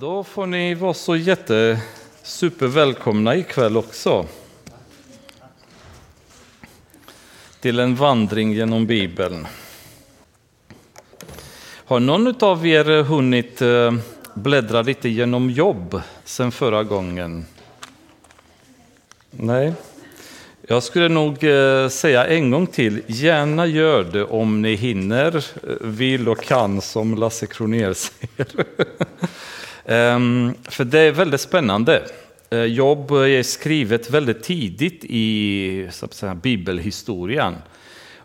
Då får ni vara så jätte supervälkomna ikväll också. Till en vandring genom Bibeln. Har någon av er hunnit eh, bläddra lite genom jobb sen förra gången? Nej. Jag skulle nog eh, säga en gång till, gärna gör det om ni hinner, eh, vill och kan som Lasse Kronér säger. Ehm, för det är väldigt spännande. Eh, jobb är skrivet väldigt tidigt i så att säga, bibelhistorien.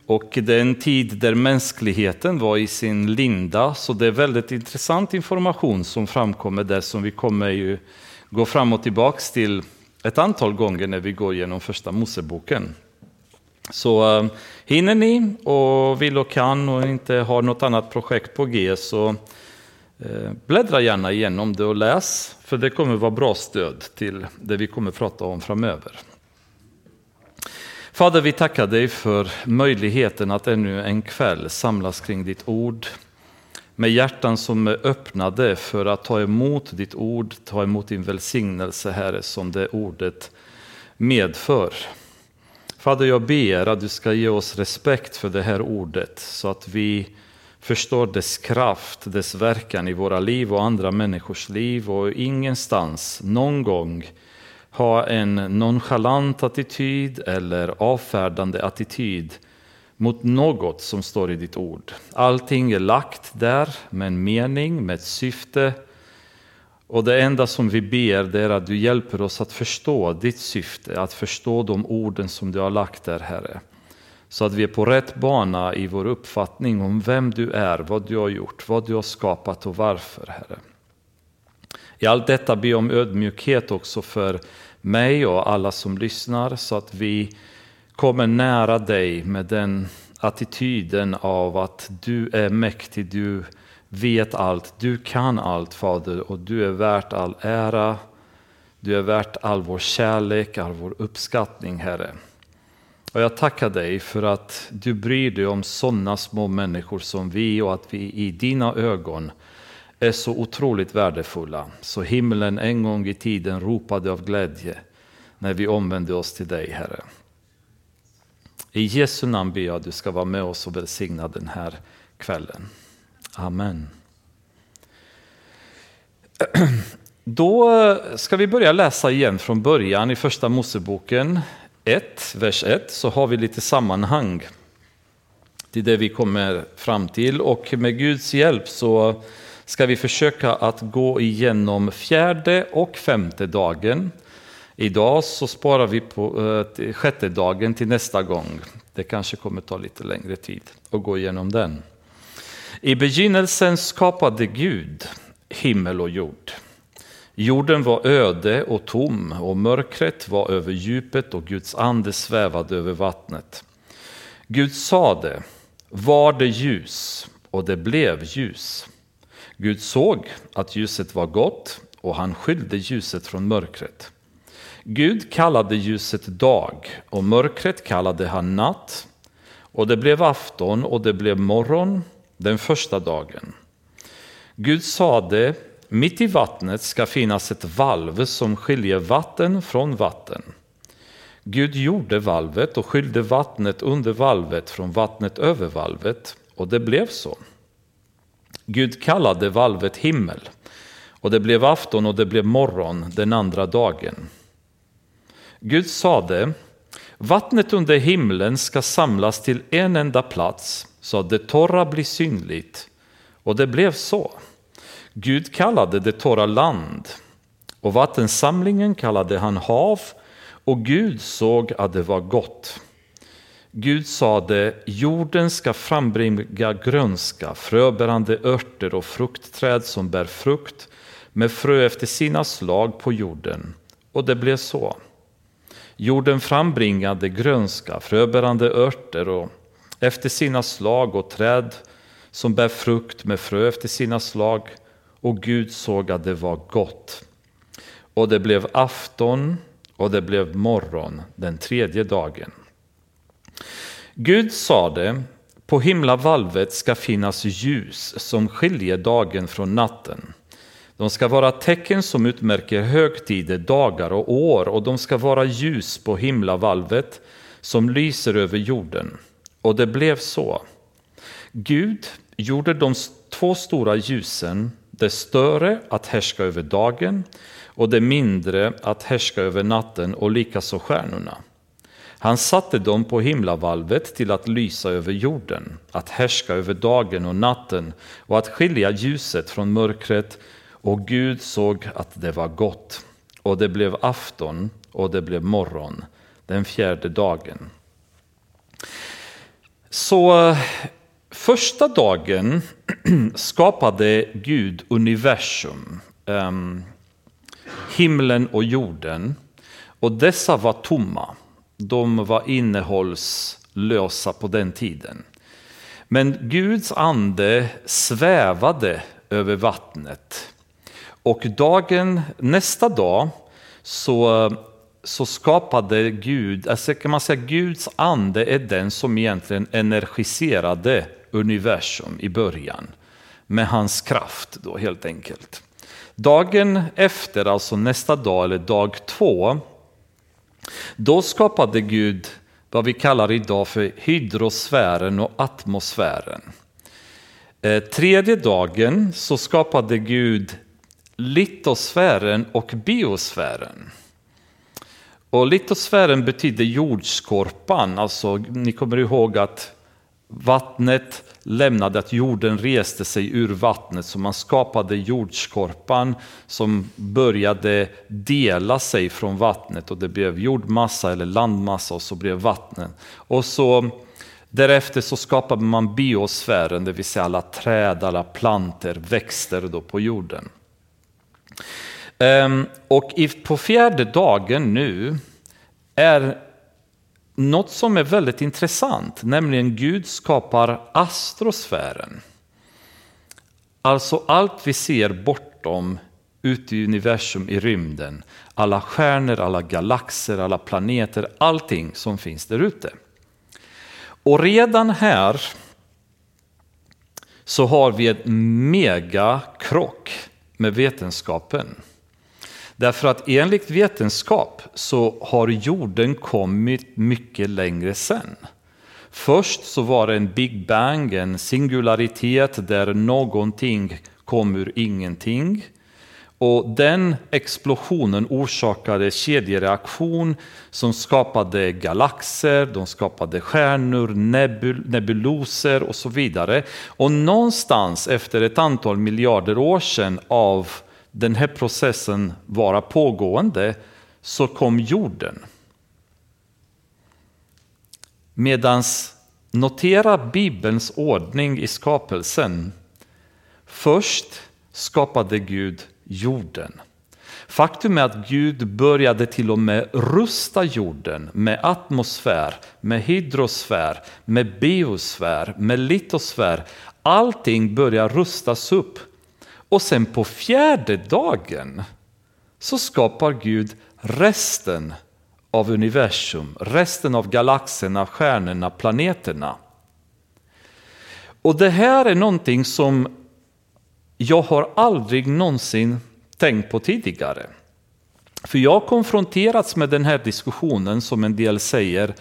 Och det är en tid där mänskligheten var i sin linda, så det är väldigt intressant information som framkommer där som vi kommer ju gå fram och tillbaks till ett antal gånger när vi går igenom första Moseboken. Så äh, hinner ni och vill och kan och inte har något annat projekt på G så Eh, bläddra gärna igenom det och läs, för det kommer vara bra stöd till det vi kommer prata om framöver. Fader, vi tackar dig för möjligheten att ännu en kväll samlas kring ditt ord med hjärtan som är öppnade för att ta emot ditt ord, ta emot din välsignelse, Herre, som det ordet medför. Fader, jag ber att du ska ge oss respekt för det här ordet så att vi förstår dess kraft, dess verkan i våra liv och andra människors liv och ingenstans, någon gång, ha en nonchalant attityd eller avfärdande attityd mot något som står i ditt ord. Allting är lagt där med en mening, med ett syfte. Och det enda som vi ber det är att du hjälper oss att förstå ditt syfte, att förstå de orden som du har lagt där, Herre. Så att vi är på rätt bana i vår uppfattning om vem du är, vad du har gjort, vad du har skapat och varför, Herre. I allt detta ber jag om ödmjukhet också för mig och alla som lyssnar så att vi kommer nära dig med den attityden av att du är mäktig, du vet allt, du kan allt Fader och du är värt all ära, du är värt all vår kärlek, all vår uppskattning Herre. Och jag tackar dig för att du bryr dig om sådana små människor som vi och att vi i dina ögon är så otroligt värdefulla. Så himlen en gång i tiden ropade av glädje när vi omvände oss till dig Herre. I Jesu namn ber jag att du ska vara med oss och välsigna den här kvällen. Amen. Då ska vi börja läsa igen från början i första Moseboken 1, vers 1, så har vi lite sammanhang till det vi kommer fram till. Och med Guds hjälp så ska vi försöka att gå igenom fjärde och femte dagen Idag så sparar vi på eh, sjätte dagen till nästa gång. Det kanske kommer ta lite längre tid att gå igenom den. I begynnelsen skapade Gud himmel och jord. Jorden var öde och tom och mörkret var över djupet och Guds ande svävade över vattnet. Gud sade, var det ljus och det blev ljus. Gud såg att ljuset var gott och han skilde ljuset från mörkret. Gud kallade ljuset dag och mörkret kallade han natt. Och det blev afton och det blev morgon den första dagen. Gud sade, mitt i vattnet ska finnas ett valv som skiljer vatten från vatten. Gud gjorde valvet och skilde vattnet under valvet från vattnet över valvet, och det blev så. Gud kallade valvet himmel, och det blev afton och det blev morgon den andra dagen. Gud sade, vattnet under himlen ska samlas till en enda plats så att det torra blir synligt. Och det blev så. Gud kallade det torra land och vattensamlingen kallade han hav och Gud såg att det var gott. Gud sade, jorden ska frambringa grönska, fröbärande örter och fruktträd som bär frukt med frö efter sina slag på jorden. Och det blev så. Jorden frambringade grönska, fröbärande örter och efter sina slag och träd som bär frukt med frö efter sina slag. Och Gud såg att det var gott. Och det blev afton och det blev morgon den tredje dagen. Gud sade, på himlavalvet ska finnas ljus som skiljer dagen från natten. De ska vara tecken som utmärker högtider, dagar och år och de ska vara ljus på himlavalvet som lyser över jorden. Och det blev så. Gud gjorde de två stora ljusen, det större att härska över dagen och det mindre att härska över natten och likaså stjärnorna. Han satte dem på himlavalvet till att lysa över jorden, att härska över dagen och natten och att skilja ljuset från mörkret. Och Gud såg att det var gott. Och det blev afton och det blev morgon, den fjärde dagen. Så första dagen skapade Gud universum, um, himlen och jorden. Och dessa var tomma de var innehållslösa på den tiden. Men Guds ande svävade över vattnet. Och dagen, nästa dag så, så skapade Gud, alltså kan man säga Guds ande är den som egentligen energiserade universum i början. Med hans kraft då helt enkelt. Dagen efter, alltså nästa dag eller dag två, då skapade Gud vad vi kallar idag för hydrosfären och atmosfären. Eh, tredje dagen så skapade Gud litosfären och biosfären. Och litosfären betyder jordskorpan, alltså ni kommer ihåg att vattnet lämnade att jorden reste sig ur vattnet så man skapade jordskorpan som började dela sig från vattnet och det blev jordmassa eller landmassa och så blev vattnet. Och så därefter så skapade man biosfären, det vill säga alla träd, alla planter, växter då på jorden. Ehm, och på fjärde dagen nu är något som är väldigt intressant, nämligen Gud skapar astrosfären. Alltså allt vi ser bortom ute i universum, i rymden. Alla stjärnor, alla galaxer, alla planeter, allting som finns där ute. Och redan här så har vi en megakrock med vetenskapen. Därför att enligt vetenskap så har jorden kommit mycket längre sen. Först så var det en Big Bang, en singularitet där någonting kom ur ingenting. Och den explosionen orsakade kedjereaktion som skapade galaxer, de skapade stjärnor, nebul nebuloser och så vidare. Och någonstans efter ett antal miljarder år sedan av den här processen vara pågående så kom jorden. Medans notera Bibelns ordning i skapelsen. Först skapade Gud jorden. Faktum är att Gud började till och med rusta jorden med atmosfär, med hydrosfär, med biosfär, med litosfär. Allting börjar rustas upp och sen på fjärde dagen så skapar Gud resten av universum, resten av galaxerna, stjärnorna, planeterna. Och det här är någonting som jag har aldrig någonsin tänkt på tidigare. För jag har konfronterats med den här diskussionen som en del säger,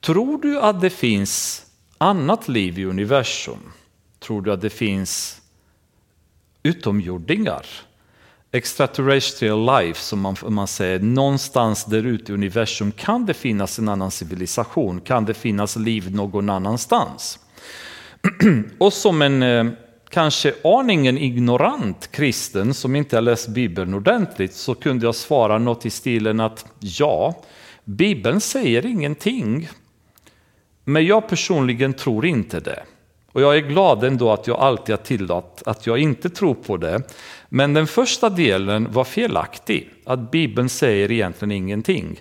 tror du att det finns annat liv i universum? Tror du att det finns utomjordingar. Extraterrestrial life, som man, man säger, någonstans där ute i universum kan det finnas en annan civilisation, kan det finnas liv någon annanstans. Och som en eh, kanske aningen ignorant kristen som inte har läst Bibeln ordentligt så kunde jag svara något i stilen att ja, Bibeln säger ingenting, men jag personligen tror inte det. Och jag är glad ändå att jag alltid har tillåtit att jag inte tror på det. Men den första delen var felaktig, att Bibeln säger egentligen ingenting.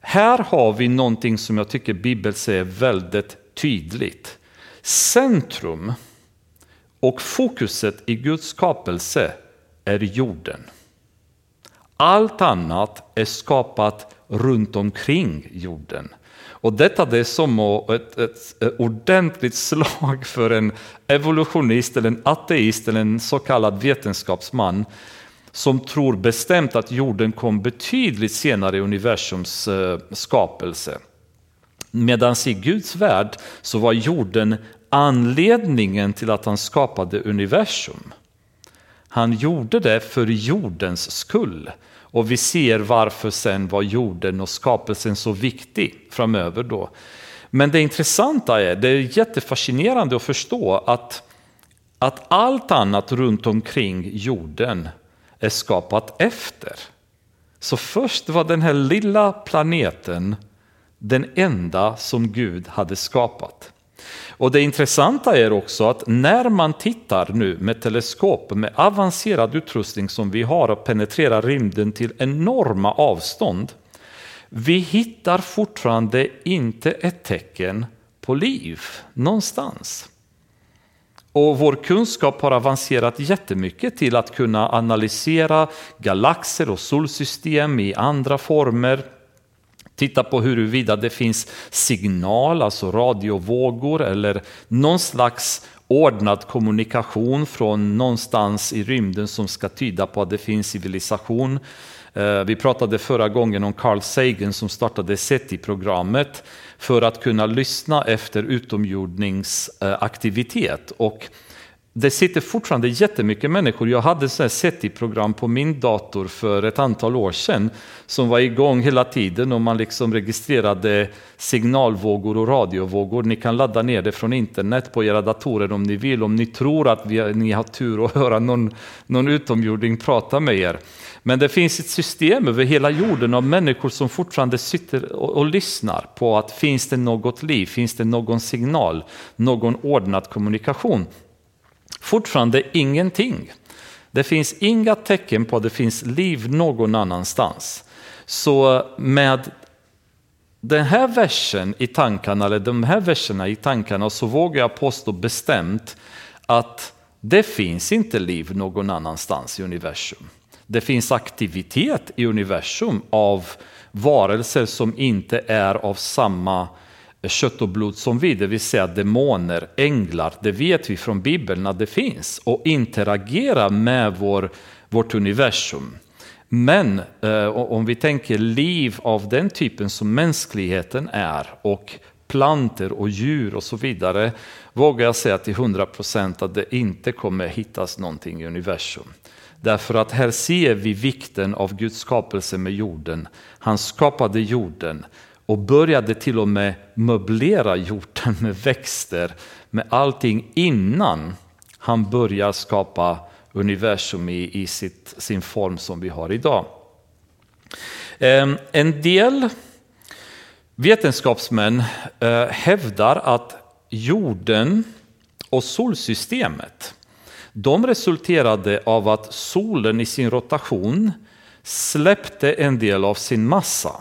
Här har vi någonting som jag tycker Bibeln säger väldigt tydligt. Centrum och fokuset i Guds skapelse är jorden. Allt annat är skapat runt omkring jorden. Och detta det är som ett, ett, ett ordentligt slag för en evolutionist eller en ateist eller en så kallad vetenskapsman. som tror bestämt att jorden kom betydligt senare i universums eh, skapelse. Medan i Guds värld så var jorden anledningen till att han skapade universum. Han gjorde det för jordens skull. Och vi ser varför sen var jorden och skapelsen så viktig framöver då. Men det intressanta är, det är jättefascinerande att förstå att, att allt annat runt omkring jorden är skapat efter. Så först var den här lilla planeten den enda som Gud hade skapat. Och det intressanta är också att när man tittar nu med teleskop med avancerad utrustning som vi har och penetrerar rymden till enorma avstånd. Vi hittar fortfarande inte ett tecken på liv någonstans. Och vår kunskap har avancerat jättemycket till att kunna analysera galaxer och solsystem i andra former Titta på huruvida det finns signal, alltså radiovågor eller någon slags ordnad kommunikation från någonstans i rymden som ska tyda på att det finns civilisation. Eh, vi pratade förra gången om Carl Sagan som startade SETI-programmet för att kunna lyssna efter utomjordningsaktivitet. Och det sitter fortfarande jättemycket människor. Jag hade ett SETI-program på min dator för ett antal år sedan som var igång hela tiden och man liksom registrerade signalvågor och radiovågor. Ni kan ladda ner det från internet på era datorer om ni vill, om ni tror att vi, ni har tur att höra någon, någon utomjording prata med er. Men det finns ett system över hela jorden av människor som fortfarande sitter och, och lyssnar på att finns det något liv, finns det någon signal, någon ordnad kommunikation. Fortfarande ingenting. Det finns inga tecken på att det finns liv någon annanstans. Så med den här versen i tankarna, eller de här verserna i tankarna, så vågar jag påstå bestämt att det finns inte liv någon annanstans i universum. Det finns aktivitet i universum av varelser som inte är av samma kött och blod som vi, det vill säga demoner, änglar, det vet vi från Bibeln att det finns och interagerar med vår, vårt universum. Men eh, om vi tänker liv av den typen som mänskligheten är och planter och djur och så vidare vågar jag säga till 100% att det inte kommer hittas någonting i universum. Därför att här ser vi vikten av Guds skapelse med jorden. Han skapade jorden och började till och med möblera jorden med växter, med allting innan han börjar skapa universum i, i sitt, sin form som vi har idag. Ehm, en del vetenskapsmän eh, hävdar att jorden och solsystemet de resulterade av att solen i sin rotation släppte en del av sin massa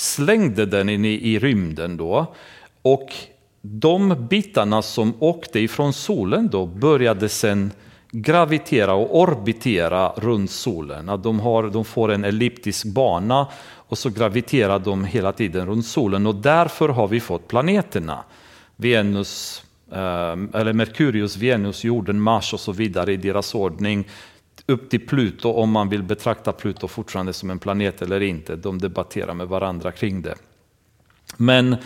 slängde den in i, i rymden då. Och de bitarna som åkte ifrån solen då började sen gravitera och orbitera runt solen. de, har, de får en elliptisk bana och så graviterar de hela tiden runt solen och därför har vi fått planeterna. Venus, ehm, eller Merkurius, Venus, jorden, Mars och så vidare i deras ordning upp till Pluto om man vill betrakta Pluto fortfarande som en planet eller inte. De debatterar med varandra kring det. Men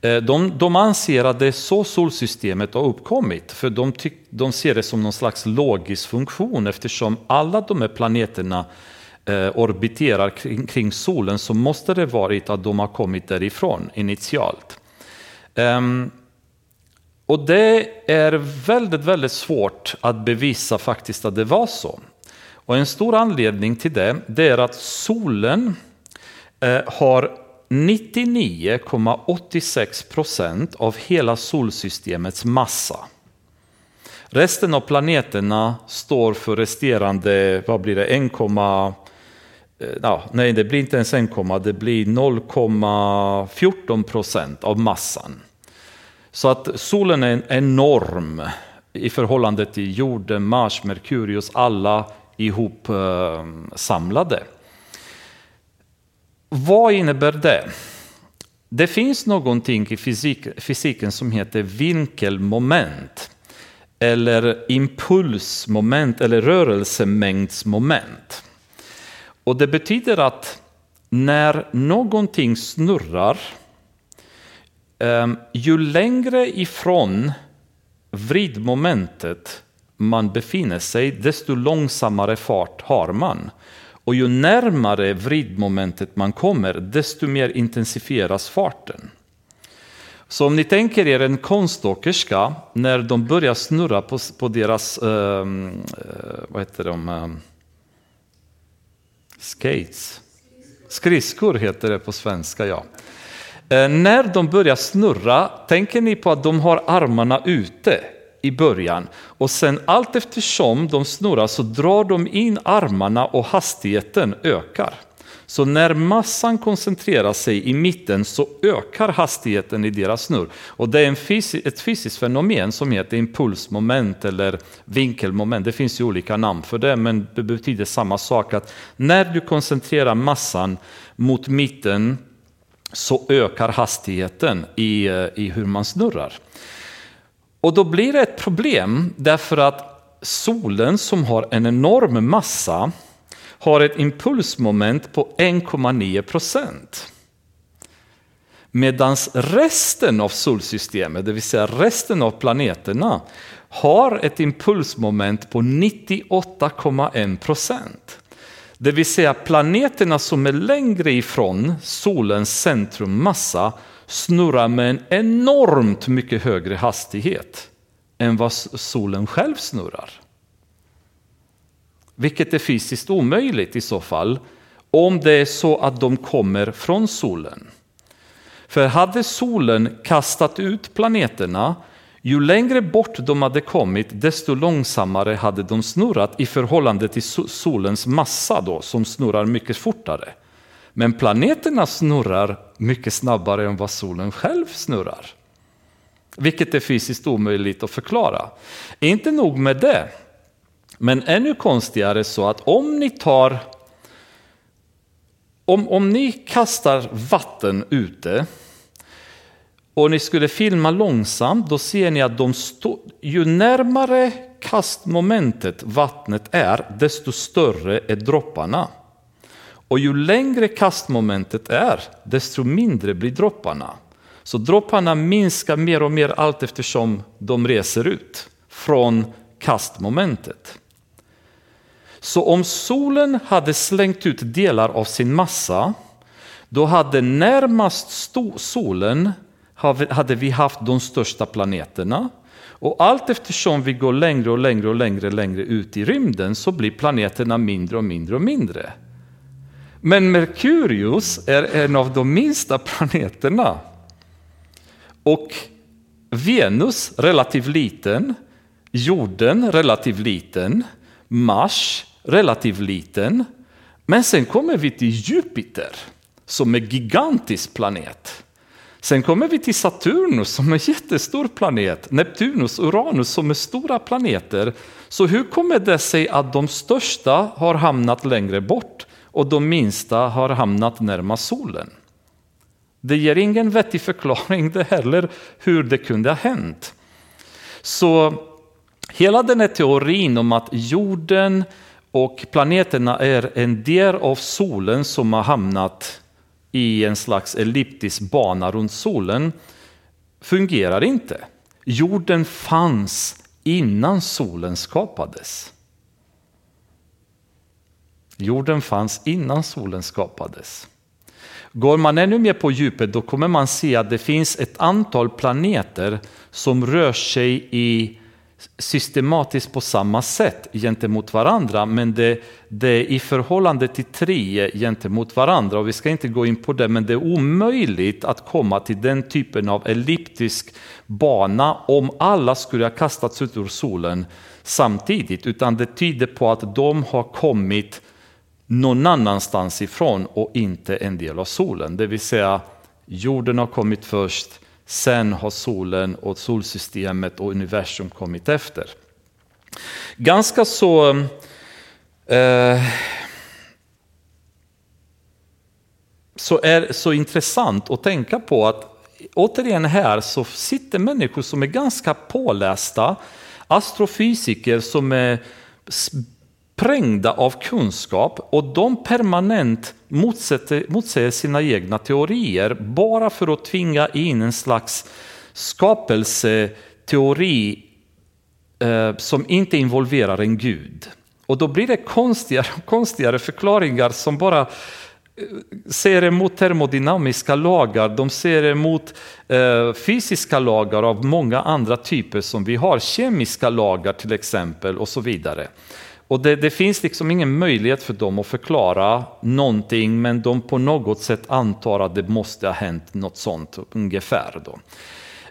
eh, de, de anser att det är så solsystemet har uppkommit, för de, tyck, de ser det som någon slags logisk funktion eftersom alla de här planeterna eh, orbiterar kring, kring, solen så måste det varit att de har kommit därifrån initialt. Um, och det är väldigt, väldigt svårt att bevisa faktiskt att det var så. Och en stor anledning till det, det är att solen eh, har 99,86 procent av hela solsystemets massa. Resten av planeterna står för resterande, vad blir det, 1, eh, ja, nej det blir inte ens 1, det blir 0,14 procent av massan. Så att solen är enorm i förhållande till jorden, Mars, Merkurius, alla ihop eh, samlade. Vad innebär det? Det finns någonting i fysik, fysiken som heter vinkelmoment. eller impulsmoment eller rörelsemängdsmoment. Och det betyder att när någonting snurrar, eh, ju längre ifrån vridmomentet man befinner sig, desto långsammare fart har man. Och ju närmare vridmomentet man kommer, desto mer intensifieras farten. Så om ni tänker er en konståkerska, när de börjar snurra på, på deras, ehm, eh, vad heter de, eh, skates, skridskor heter det på svenska ja. Eh, när de börjar snurra, tänker ni på att de har armarna ute i början och sen allt eftersom de snurrar så drar de in armarna och hastigheten ökar. Så när massan koncentrerar sig i mitten så ökar hastigheten i deras snurr. Och det är en fysi ett fysiskt fenomen som heter impulsmoment eller vinkelmoment. Det finns ju olika namn för det men det betyder samma sak att när du koncentrerar massan mot mitten så ökar hastigheten i, eh, i hur man snurrar. Och då blir det ett problem därför att solen som har en enorm massa har ett impulsmoment på 1,9 procent. Medan resten av solsystemet, det vill säga resten av planeterna, har ett impulsmoment på 98,1 procent. Det vill säga planeterna som är längre ifrån solens centrummassa snurrar med en enormt mycket högre hastighet än vad solen själv snurrar. Vilket är fysiskt omöjligt i så fall, om det är så att de kommer från solen. För hade solen kastat ut planeterna, ju längre bort de hade kommit, desto långsammare hade de snurrat i förhållande till solens massa då, som snurrar mycket fortare. Men planeterna snurrar mycket snabbare än vad solen själv snurrar. Vilket är fysiskt omöjligt att förklara. Inte nog med det, men ännu konstigare så att om ni tar om, om ni kastar vatten ute och ni skulle filma långsamt, då ser ni att de stå, ju närmare kastmomentet vattnet är, desto större är dropparna. Och ju längre kastmomentet är, desto mindre blir dropparna. Så dropparna minskar mer och mer allt eftersom de reser ut från kastmomentet. Så om solen hade slängt ut delar av sin massa, då hade närmast solen hade vi haft de största planeterna. Och allt eftersom vi går längre och längre och längre, längre ut i rymden så blir planeterna mindre och mindre och mindre. Men Merkurius är en av de minsta planeterna. Och Venus relativt liten, jorden relativt liten, Mars relativt liten. Men sen kommer vi till Jupiter som är gigantisk planet. Sen kommer vi till Saturnus som är jättestor planet, Neptunus, Uranus som är stora planeter. Så hur kommer det sig att de största har hamnat längre bort och de minsta har hamnat närmast solen? Det ger ingen vettig förklaring det heller hur det kunde ha hänt. Så hela den här teorin om att jorden och planeterna är en del av solen som har hamnat i en slags elliptisk bana runt solen fungerar inte. Jorden fanns innan solen skapades. Jorden fanns innan solen skapades. Går man ännu mer på djupet då kommer man se att det finns ett antal planeter som rör sig i systematiskt på samma sätt gentemot varandra men det, det är i förhållande till tre gentemot varandra och vi ska inte gå in på det men det är omöjligt att komma till den typen av elliptisk bana om alla skulle ha kastats ut ur solen samtidigt utan det tyder på att de har kommit någon annanstans ifrån och inte en del av solen. Det vill säga jorden har kommit först Sen har solen och solsystemet och universum kommit efter. Ganska så eh, så är så intressant att tänka på att återigen här så sitter människor som är ganska pålästa Astrofysiker som är prängda av kunskap och de permanent motsätter motsäger sina egna teorier bara för att tvinga in en slags skapelseteori eh, som inte involverar en gud. Och då blir det konstigare och konstigare förklaringar som bara eh, ser emot termodynamiska lagar, de ser emot eh, fysiska lagar av många andra typer som vi har, kemiska lagar till exempel och så vidare. Och det, det, finns liksom ingen möjlighet för dem att förklara någonting men de på något sätt antar att det måste ha hänt något sånt ungefär. Då.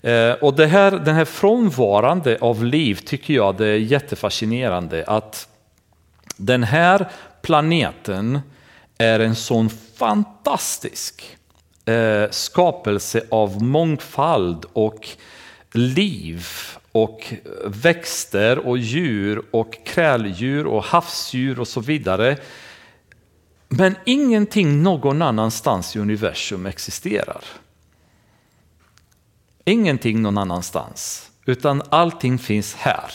Eh, och det här, den här frånvarande av liv tycker jag det är jättefascinerande att den här planeten är en sån fantastisk eh, skapelse av mångfald och liv och växter och djur och kräldjur och havsdjur och så vidare. Men ingenting någon annanstans i universum existerar. Ingenting någon annanstans, utan allting finns här.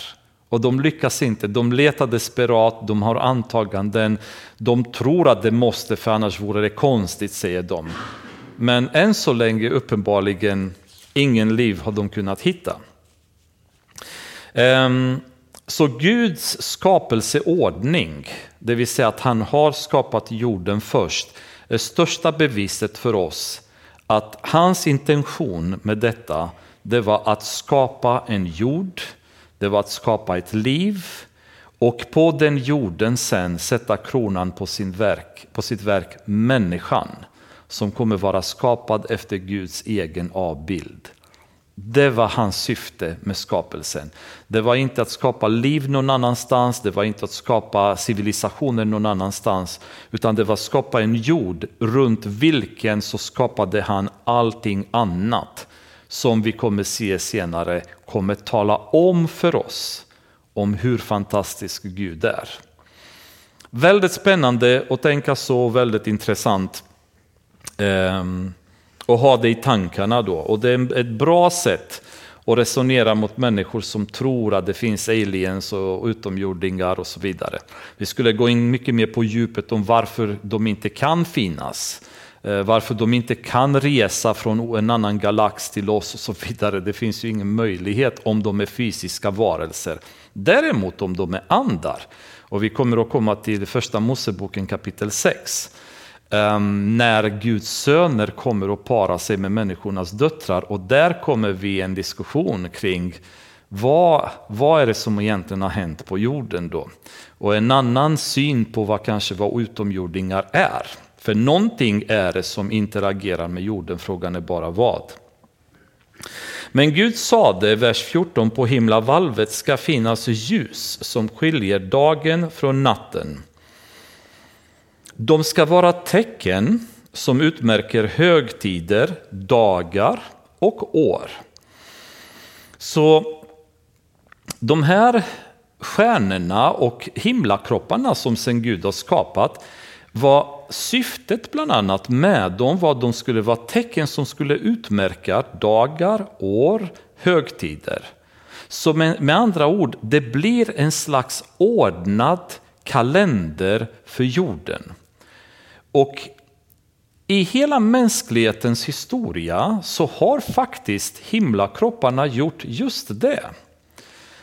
Och de lyckas inte, de letar desperat, de har antaganden, de tror att det måste för annars vore det konstigt säger de. Men än så länge uppenbarligen ingen liv har de kunnat hitta. Ehm, så Guds skapelseordning, det vill säga att han har skapat jorden först, är största beviset för oss att hans intention med detta, det var att skapa en jord det var att skapa ett liv och på den jorden sen sätta kronan på, sin verk, på sitt verk, människan, som kommer vara skapad efter Guds egen avbild. Det var hans syfte med skapelsen. Det var inte att skapa liv någon annanstans, det var inte att skapa civilisationer någon annanstans, utan det var att skapa en jord runt vilken så skapade han allting annat som vi kommer se senare kommer tala om för oss om hur fantastisk Gud är. Väldigt spännande att tänka så, väldigt intressant. Um, och ha det i tankarna då. Och det är ett bra sätt att resonera mot människor som tror att det finns aliens och utomjordingar och så vidare. Vi skulle gå in mycket mer på djupet om varför de inte kan finnas. Eh, varför de inte kan resa från en annan galax till oss och så vidare. Det finns ju ingen möjlighet om de är fysiska varelser. Däremot om de är andar, och vi kommer att komma till första Moseboken kapitel 6, Ehm, när Guds söner kommer att para sig med människornas döttrar och där kommer vi en diskussion kring vad, vad är det som egentligen har hänt på jorden då? Och en annan syn på vad kanske vad utomjordingar är. För någonting är det som interagerar med jorden, frågan är bara vad. Men Gud sade, vers 14, på himlavalvet ska finnas ljus som skiljer dagen från natten. De ska vara tecken som utmärker högtider, dagar och år. Så de här stjärnorna och himlakropparna som sen Gud har skapat var syftet bland annat med dem var att de skulle vara tecken som skulle utmärka dagar, år, högtider. Så med, med andra ord, det blir en slags ordnad kalender för jorden. Och i hela mänsklighetens historia så har faktiskt himlakropparna gjort just det.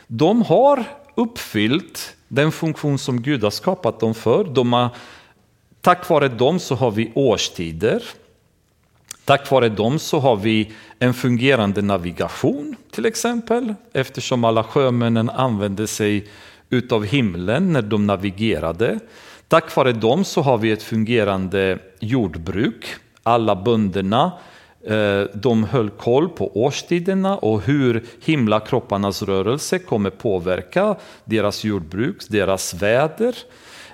De har uppfyllt den funktion som Gud har skapat dem för. De har Tack vare dem så har vi årstider. Tack vare dem så har vi en fungerande navigation till exempel eftersom alla sjömännen använde sig utav himlen när de navigerade. Tack vare dem så har vi ett fungerande jordbruk. Alla bönderna eh, de höll koll på årstiderna och hur himlakropparnas rörelse kommer påverka deras jordbruk, deras väder.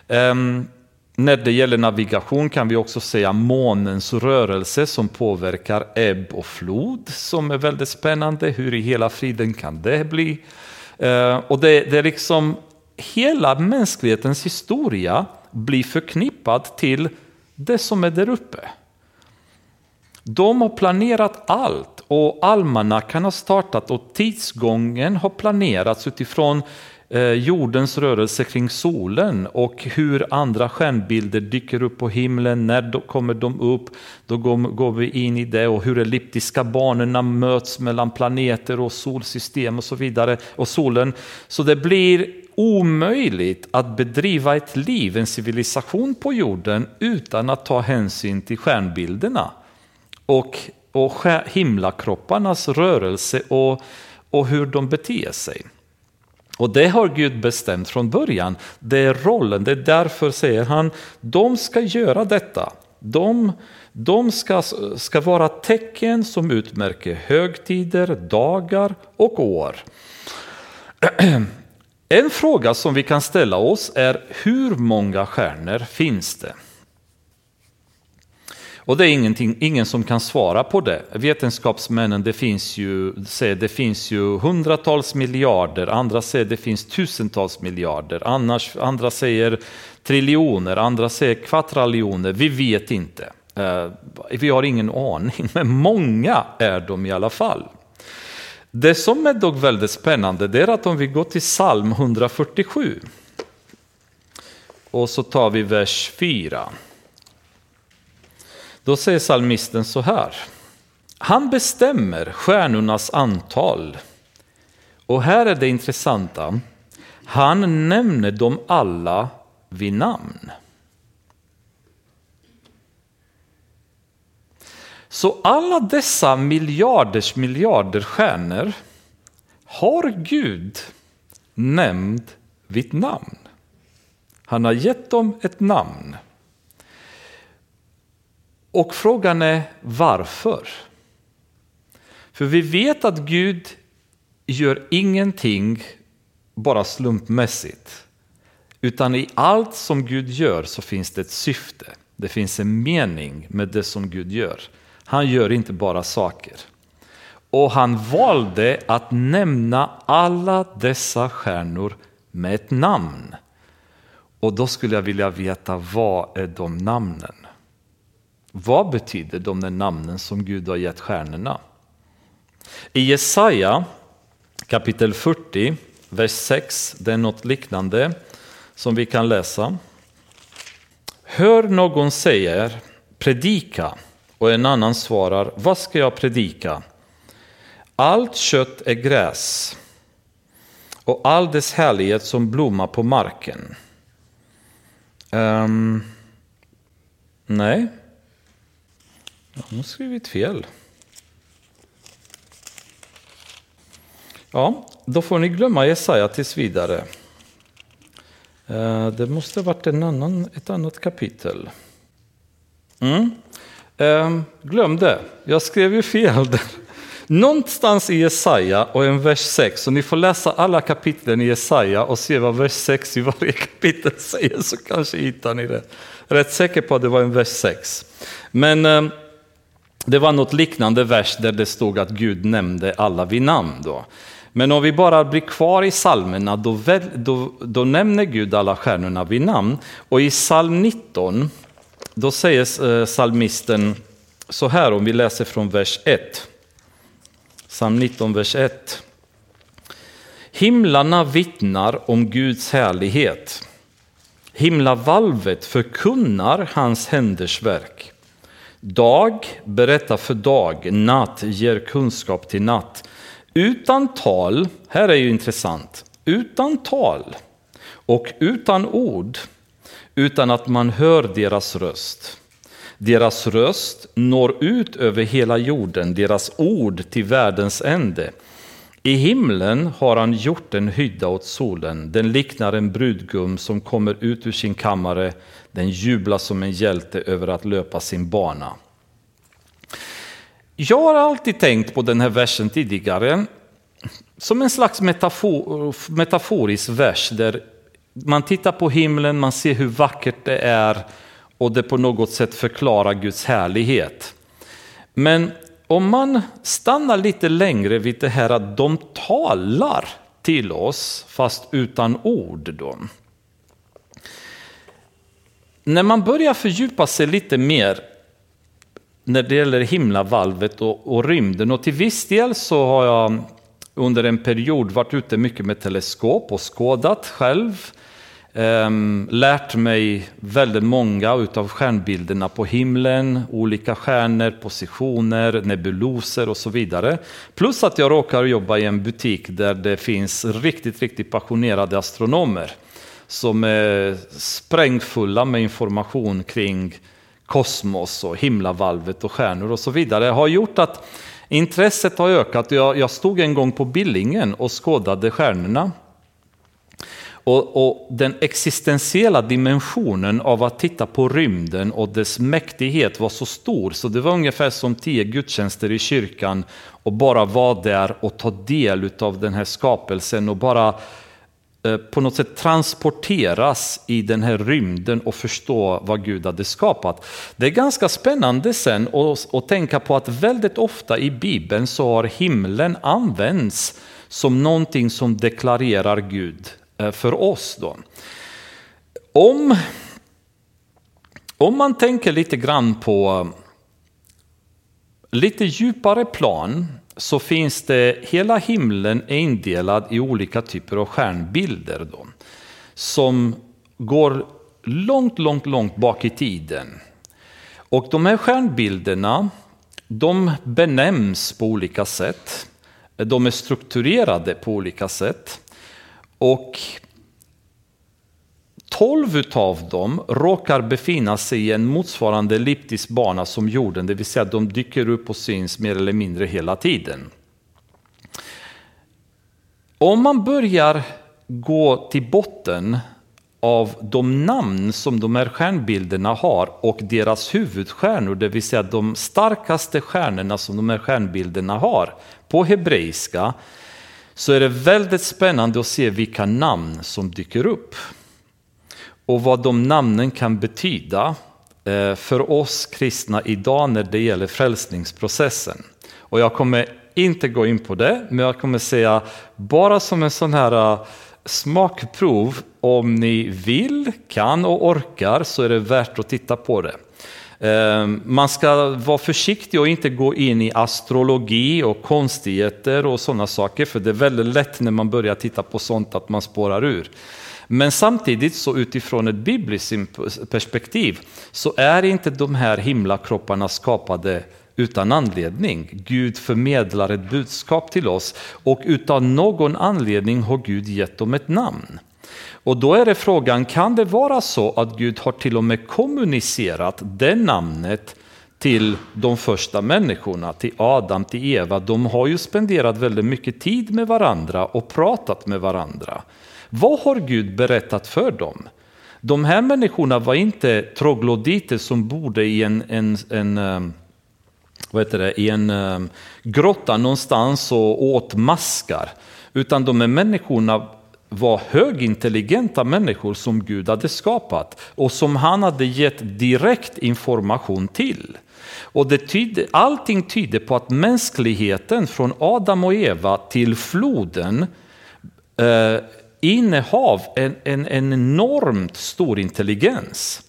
Ehm, när det gäller navigation kan vi också säga månens rörelse som påverkar ebb och flod som är väldigt spännande. Hur i hela friden kan det bli? Eh, och det, det är liksom hela mänsklighetens historia blir förknippad till det som är där uppe. De har planerat allt och almanackan har startat och tidsgången har planerats utifrån eh, jordens rörelse kring solen och hur andra stjärnbilder dyker upp på himlen. När då kommer de upp, då går vi in i det och hur elliptiska banorna möts mellan planeter och solsystem och så vidare och solen. Så det blir omöjligt att bedriva ett liv, en civilisation på jorden utan att ta hänsyn till stjärnbilderna och, och himlakropparnas rörelse och, och hur de beter sig. Och det har Gud bestämt från början. Det är rollen, det är därför säger han, de ska göra detta. De, de ska, ska vara tecken som utmärker högtider, dagar och år. En fråga som vi kan ställa oss är hur många stjärnor finns det? Och det är ingen som kan svara på det. Vetenskapsmännen det finns ju, säger det finns ju hundratals miljarder, andra säger det finns tusentals miljarder, annars, andra säger triljoner, andra säger kvadriljoner. Vi vet inte. Eh, vi har ingen aning, men många är de i alla fall. Det som är dock väldigt spännande det är att om vi går till psalm 147 och så tar vi vers 4. Då säger psalmisten så här. Han bestämmer stjärnornas antal. Och här är det intressanta. Han nämner dem alla vid namn. Så alla dessa miljarders miljarder stjärnor har Gud nämnt vid namn. Han har gett dem ett namn. Och frågan är varför? För vi vet att Gud gör ingenting bara slumpmässigt. Utan i allt som Gud gör så finns det ett syfte. Det finns en mening med det som Gud gör. Han gör inte bara saker. Och han valde att nämna alla dessa stjärnor med ett namn. Och då skulle jag vilja veta vad är de namnen? Vad betyder de där namnen som Gud har gett stjärnorna? I Jesaja kapitel 40, vers 6, det är något liknande som vi kan läsa. Hör någon säger predika och en annan svarar vad ska jag predika? Allt kött är gräs och all dess härlighet som blommar på marken. Um, nej, jag har skrivit fel. Ja, då får ni glömma Jesaja tills vidare. Eh, det måste ha varit en annan, ett annat kapitel. Mm. Eh, glöm det, jag skrev ju fel där. Någonstans i Jesaja och en vers 6, så ni får läsa alla kapitlen i Jesaja och se vad vers 6 i varje kapitel säger så kanske hittar ni det. Rätt säker på att det var en vers 6. Men eh, det var något liknande vers där det stod att Gud nämnde alla vid namn. Då. Men om vi bara blir kvar i psalmerna, då, då, då nämner Gud alla stjärnorna vid namn. Och i psalm 19, då säger salmisten psalmisten så här, om vi läser från vers 1. Psalm 19, vers 1. Himlarna vittnar om Guds härlighet. Himlavalvet förkunnar hans händers verk. Dag berättar för dag, natt ger kunskap till natt. Utan tal, här är ju intressant, utan tal och utan ord, utan att man hör deras röst. Deras röst når ut över hela jorden, deras ord till världens ände. I himlen har han gjort en hydda åt solen, den liknar en brudgum som kommer ut ur sin kammare, den jublar som en hjälte över att löpa sin bana. Jag har alltid tänkt på den här versen tidigare som en slags metafor, metaforisk vers där man tittar på himlen, man ser hur vackert det är och det på något sätt förklarar Guds härlighet. Men om man stannar lite längre vid det här att de talar till oss fast utan ord. Då. När man börjar fördjupa sig lite mer när det gäller himlavalvet och, och rymden. Och till viss del så har jag under en period varit ute mycket med teleskop och skådat själv. Um, lärt mig väldigt många utav stjärnbilderna på himlen, olika stjärnor, positioner, nebuloser och så vidare. Plus att jag råkar jobba i en butik där det finns riktigt, riktigt passionerade astronomer som är sprängfulla med information kring kosmos och himlavalvet och stjärnor och så vidare. har gjort att intresset har ökat. Jag, jag stod en gång på Billingen och skådade stjärnorna och, och, den existentiella dimensionen av att titta på rymden och dess mäktighet var så stor så det var ungefär som tio gudstjänster i kyrkan och bara vara där och ta del av den här skapelsen och bara eh, på något sätt transporteras i den här rymden och förstå vad Gud hade skapat. Det är ganska spännande sen att, tänka på att väldigt ofta i Bibeln så har himlen använts som någonting som deklarerar Gud Eh, för oss. Då. Om, om man tänker lite grann på lite djupare plan så finns det, hela himlen är indelad i olika typer av stjärnbilder då, som går långt, långt, långt bak i tiden. Och de här stjärnbilderna de benämns på olika sätt. De är strukturerade på olika sätt. Och tolv av dem råkar befinna sig i en motsvarande elliptisk bana som jorden, det vill säga de dyker upp och syns mer eller mindre hela tiden. Om man börjar gå till botten av de namn som de här stjärnbilderna har och deras huvudstjärnor, det vill säga de starkaste stjärnorna som de här stjärnbilderna har på hebreiska, så är det väldigt spännande att se vilka namn som dyker upp. Och vad de namnen kan betyda eh, för oss kristna idag när det gäller frälsningsprocessen. Och jag kommer inte gå in på det, men jag kommer säga bara som en sån här eh, smakprov, om ni vill, kan och orkar så är det värt att titta på det. Ehm, man ska vara försiktig och inte gå in i astrologi och konstigheter och sådana saker, för det är väldigt lätt när man börjar titta på sånt att man spårar ur. Men samtidigt så utifrån ett bibliskt perspektiv så är inte de här himlakropparna skapade utan anledning. Gud förmedlar ett budskap till oss och utan någon anledning har Gud gett dem ett namn. Och då är det frågan, kan det vara så att Gud har till och med kommunicerat det namnet till de första människorna, till Adam, till Eva. De har ju spenderat väldigt mycket tid med varandra och pratat med varandra. Vad har Gud berättat för dem? De här människorna var inte trogloditer som bodde i en, en, en eh, vad heter det, i en eh, grotta någonstans och åt maskar. Utan de här människorna var högintelligenta människor som Gud hade skapat och som han hade gett direkt information till. Och det tyder, allting tyder på att mänskligheten från Adam och Eva till floden eh, innehav en, en, en enormt stor intelligens.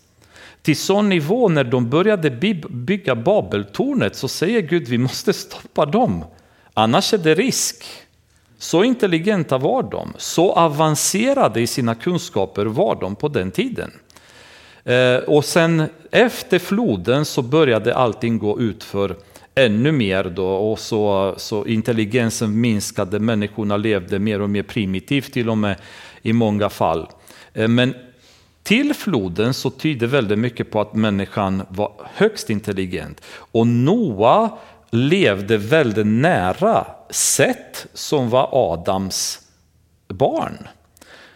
Till sån nivå när de började bygga Babeltornet så säger Gud vi måste stoppa dem, annars är det risk. Så intelligenta var de, så avancerade i sina kunskaper var de på den tiden. Eh, och sen efter floden så började allting gå ut för ännu mer då och så, så intelligensen minskade, människorna levde mer och mer primitivt till och med i många fall. Eh, men till floden så tyder väldigt mycket på att människan var högst intelligent. Och Noa levde väldigt nära Seth som var Adams barn.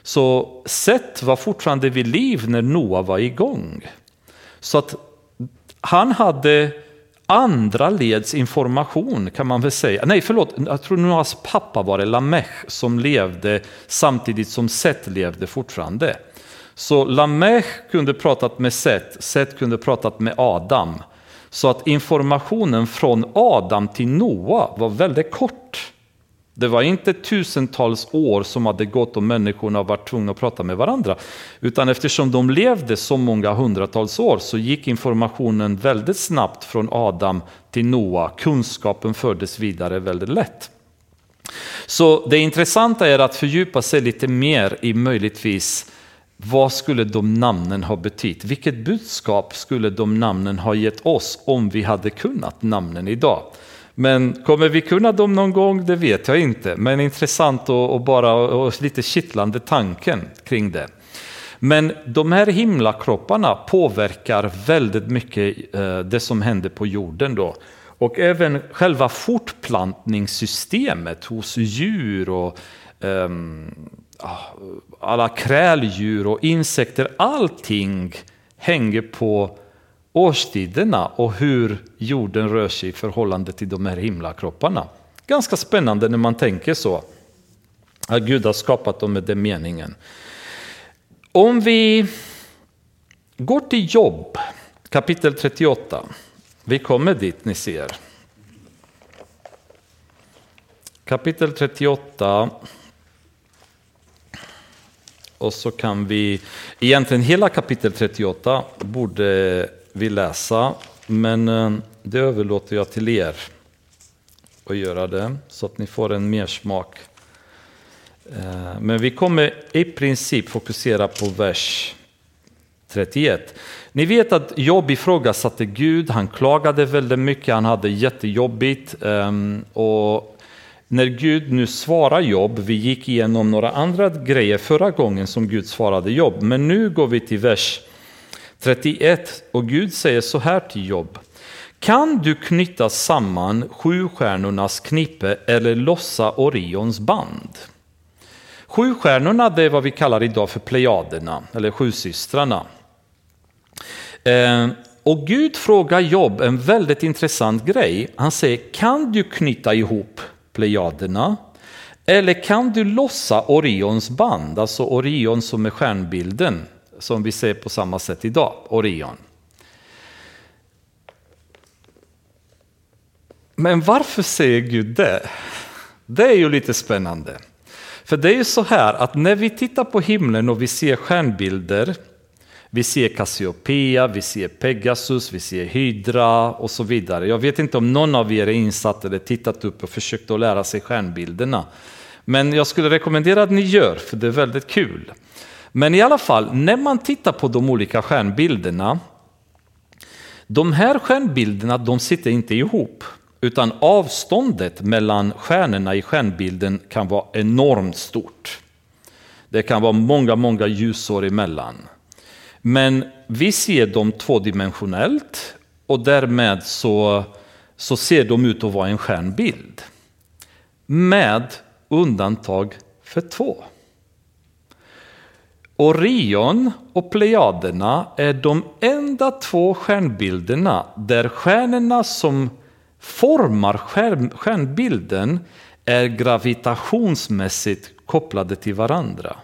Så Seth var fortfarande vid liv när Noa var igång. Så att han hade andra leds information kan man väl säga. Nej förlåt, jag tror Noas pappa var det Lamech som levde samtidigt som Seth levde fortfarande. Så Lamech kunde pratat med Seth, Seth kunde pratat med Adam. Så att informationen från Adam till Noa var väldigt kort. Det var inte tusentals år som hade gått och människorna var tvungna att prata med varandra. Utan eftersom de levde så många hundratals år så gick informationen väldigt snabbt från Adam till Noa. Kunskapen fördes vidare väldigt lätt. Så det intressanta är att fördjupa sig lite mer i möjligtvis vad skulle de namnen ha betytt? Vilket budskap skulle de namnen ha gett oss om vi hade kunnat namnen idag? Men kommer vi kunna dem någon gång? Det vet jag inte. Men intressant och, och bara och lite kittlande tanken kring det. Men de här himlakropparna påverkar väldigt mycket eh, det som händer på jorden då. Och även själva fortplantningssystemet hos djur och um, alla kräldjur och insekter, allting hänger på årstiderna och hur jorden rör sig i förhållande till de här himlakropparna. Ganska spännande när man tänker så. Att Gud har skapat dem med den meningen. Om vi går till Jobb, kapitel 38. Vi kommer dit, ni ser. Kapitel 38. Och så kan vi, egentligen hela kapitel 38 borde vi läsa, men eh, det överlåter jag till er att göra det, så att ni får en mersmak. Eh, men vi kommer i princip fokusera på vers 31. Ni vet att Job ifrågasatte Gud, han klagade väldigt mycket, han hade jättejobbigt. Ehm, och när Gud nu svarar jobb, vi gick igenom några andra grejer förra gången som Gud svarade jobb, men nu går vi till vers 31 och Gud säger så här till jobb. Kan du knyta samman sju stjärnornas knippe eller lossa Orions band? Sju stjärnorna det är vad vi kallar idag för Plejaderna, eller sjusystrarna. systrarna. och Gud frågar jobb en väldigt intressant grej. Han säger, kan du knyta ihop Plejaderna? Eller kan du lossa Orions band, alltså Orion som är stjärnbilden som vi ser på samma sätt idag, Orion. Men varför säger Gud det? Det är ju lite spännande. För det är ju så här att när vi tittar på himlen och vi ser stjärnbilder, vi ser Cassiopeia, vi ser Pegasus, vi ser Hydra och så vidare. Jag vet inte om någon av er är insatt eller tittat upp och försökt att lära sig stjärnbilderna. Men jag skulle rekommendera att ni gör, för det är väldigt kul. Men i alla fall, när man tittar på de olika stjärnbilderna, de här stjärnbilderna de sitter inte ihop, utan avståndet mellan stjärnorna i stjärnbilden kan vara enormt stort. Det kan vara många, många ljusår emellan. Men vi ser dem tvådimensionellt och därmed så, så ser de ut att vara en stjärnbild. Med undantag för två. Orion och Plejaderna är de enda två stjärnbilderna där stjärnorna som formar stjärnbilden är gravitationsmässigt kopplade till varandra.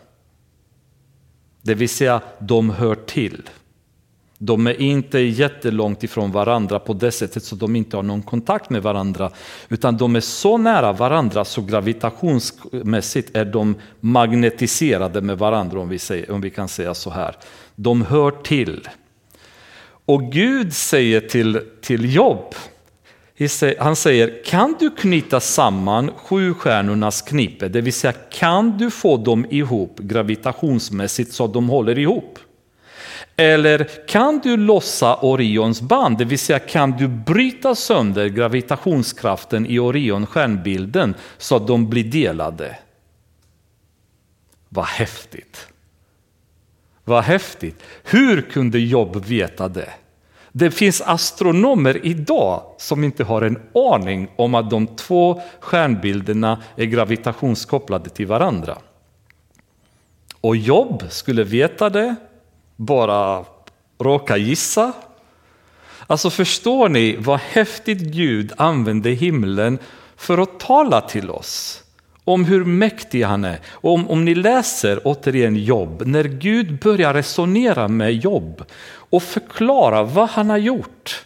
Det vill säga, de hör till. De är inte jättelångt ifrån varandra på det sättet så de inte har någon kontakt med varandra. Utan de är så nära varandra så gravitationsmässigt är de magnetiserade med varandra om vi, säger, om vi kan säga så här. De hör till. Och Gud säger till, till Jobb, han säger kan du knyta samman sju stjärnornas knippe, det vill säga kan du få dem ihop gravitationsmässigt så att de håller ihop? Eller kan du lossa Orions band, det vill säga kan du bryta sönder gravitationskraften i Orion stjärnbilden så att de blir delade? Vad häftigt! Vad häftigt! Hur kunde Jobb veta det? Det finns astronomer idag som inte har en aning om att de två stjärnbilderna är gravitationskopplade till varandra. Och Jobb skulle veta det bara råka gissa? Alltså förstår ni vad häftigt Gud använde himlen för att tala till oss om hur mäktig han är. Och om, om ni läser återigen Jobb, när Gud börjar resonera med Jobb och förklara vad han har gjort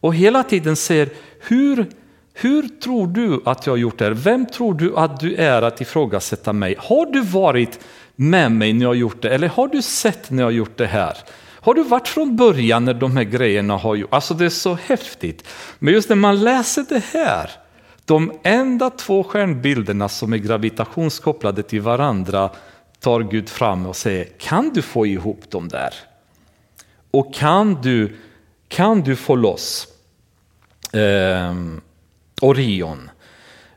och hela tiden säger hur, hur tror du att jag har gjort det här? Vem tror du att du är att ifrågasätta mig? Har du varit med mig när jag har gjort det? Eller har du sett när jag har gjort det här? Har du varit från början när de här grejerna har gjort? Alltså det är så häftigt. Men just när man läser det här, de enda två stjärnbilderna som är gravitationskopplade till varandra tar Gud fram och säger, kan du få ihop dem där? Och kan du, kan du få loss eh, Orion?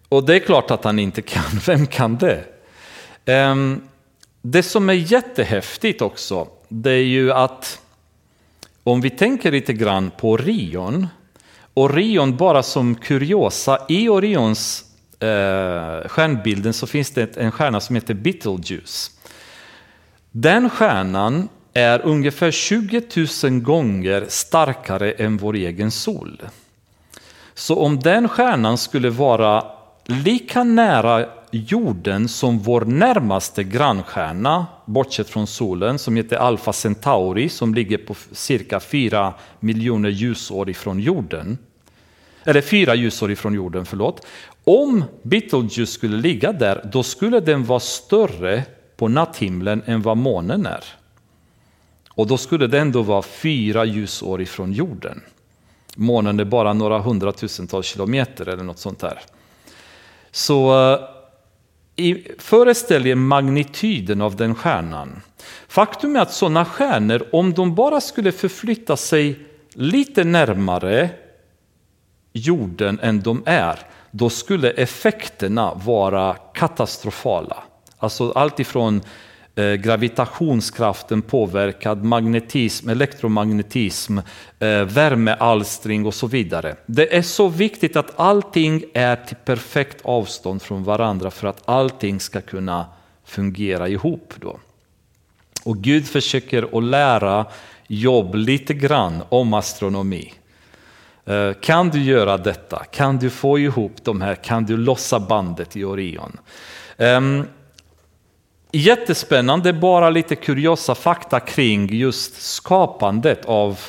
Och det är klart att han inte kan, vem kan det? Eh, det som är jättehäftigt också, det är ju att om vi tänker lite grann på Orion, Orion bara som kuriosa, i Orions eh, stjärnbilden så finns det en stjärna som heter Betelgeuse. Den stjärnan är ungefär 20 000 gånger starkare än vår egen sol. Så om den stjärnan skulle vara lika nära jorden som vår närmaste grannstjärna, bortsett från solen, som heter Alpha Centauri, som ligger på cirka 4 miljoner ljusår ifrån jorden. Eller fyra ljusår ifrån jorden, förlåt. Om Betelgeuse skulle ligga där, då skulle den vara större på natthimlen än vad månen är. Och då skulle det ändå vara fyra ljusår ifrån jorden. Månen är bara några hundratusentals kilometer eller något sånt där. Så eh, föreställ er magnituden av den stjärnan. Faktum är att sådana stjärnor, om de bara skulle förflytta sig lite närmare jorden än de är, då skulle effekterna vara katastrofala. Alltså allt ifrån eh, gravitationskraften påverkad, magnetism, elektromagnetism, eh, värmealstring och så vidare. Det är så viktigt att allting är till perfekt avstånd från varandra för att allting ska kunna fungera ihop. Då. Och Gud försöker att lära Jobb lite grann om astronomi. Eh, kan du göra detta? Kan du få ihop de här? Kan du lossa bandet i Orion? Ehm, jättespännande, bara lite kuriosa fakta kring just skapandet av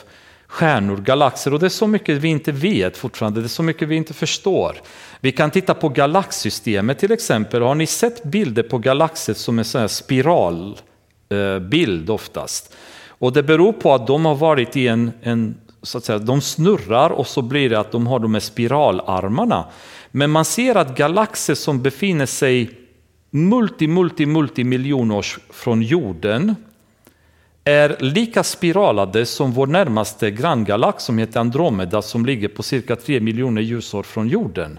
stjärnor, galaxer och det är så mycket vi inte vet fortfarande, det är så mycket vi inte förstår. Vi kan titta på galaxsystemet till exempel, har ni sett bilder på galaxer som är en spiralbild eh, oftast? Och det beror på att de har varit i en, en så att säga, de snurrar och så blir det att de har de här spiralarmarna. Men man ser att galaxer som befinner sig multi, multi, multi miljonårs från jorden är lika spiralade som vår närmaste granngalax som heter Andromeda som ligger på cirka 3 miljoner ljusår från jorden.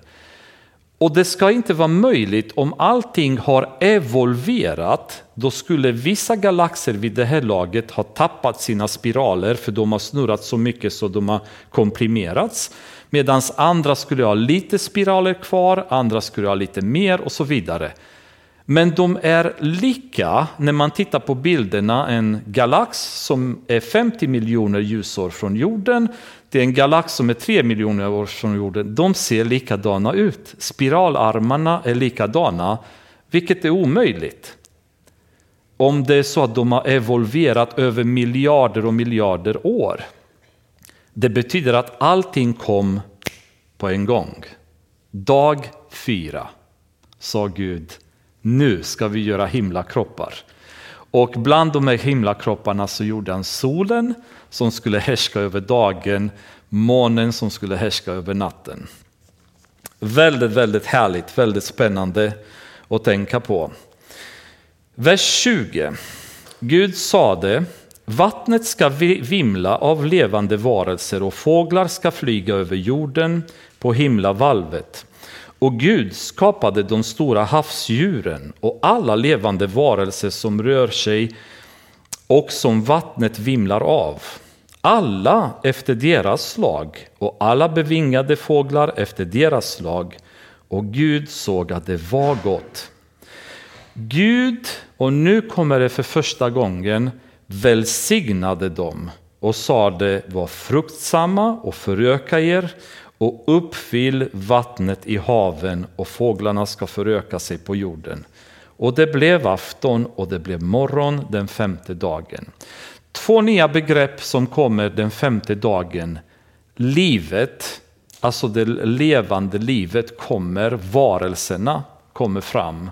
Och det ska inte vara möjligt om allting har evolverat, då skulle vissa galaxer vid det här laget ha tappat sina spiraler för de har snurrat så mycket så de har komprimerats. Medan andra skulle ha lite spiraler kvar, andra skulle ha lite mer och så vidare. Men de är lika när man tittar på bilderna en galax som är 50 miljoner ljusår från jorden det är en galax som är 3 miljoner år från jorden. De ser likadana ut. Spiralarmarna är likadana, vilket är omöjligt. Om det är så att de har evolverat över miljarder och miljarder år. Det betyder att allting kom på en gång. Dag fyra sa Gud nu ska vi göra himlakroppar. Och bland de här himlakropparna så gjorde han solen som skulle härska över dagen, månen som skulle härska över natten. Väldigt, väldigt härligt, väldigt spännande att tänka på. Vers 20. Gud sade, vattnet ska vimla av levande varelser och fåglar ska flyga över jorden på himlavalvet. Och Gud skapade de stora havsdjuren och alla levande varelser som rör sig och som vattnet vimlar av. Alla efter deras slag och alla bevingade fåglar efter deras slag. Och Gud såg att det var gott. Gud, och nu kommer det för första gången, välsignade dem och sade var fruktsamma och föröka er och uppfyll vattnet i haven och fåglarna ska föröka sig på jorden. Och det blev afton och det blev morgon den femte dagen. Två nya begrepp som kommer den femte dagen. Livet alltså det levande livet, kommer varelserna kommer fram.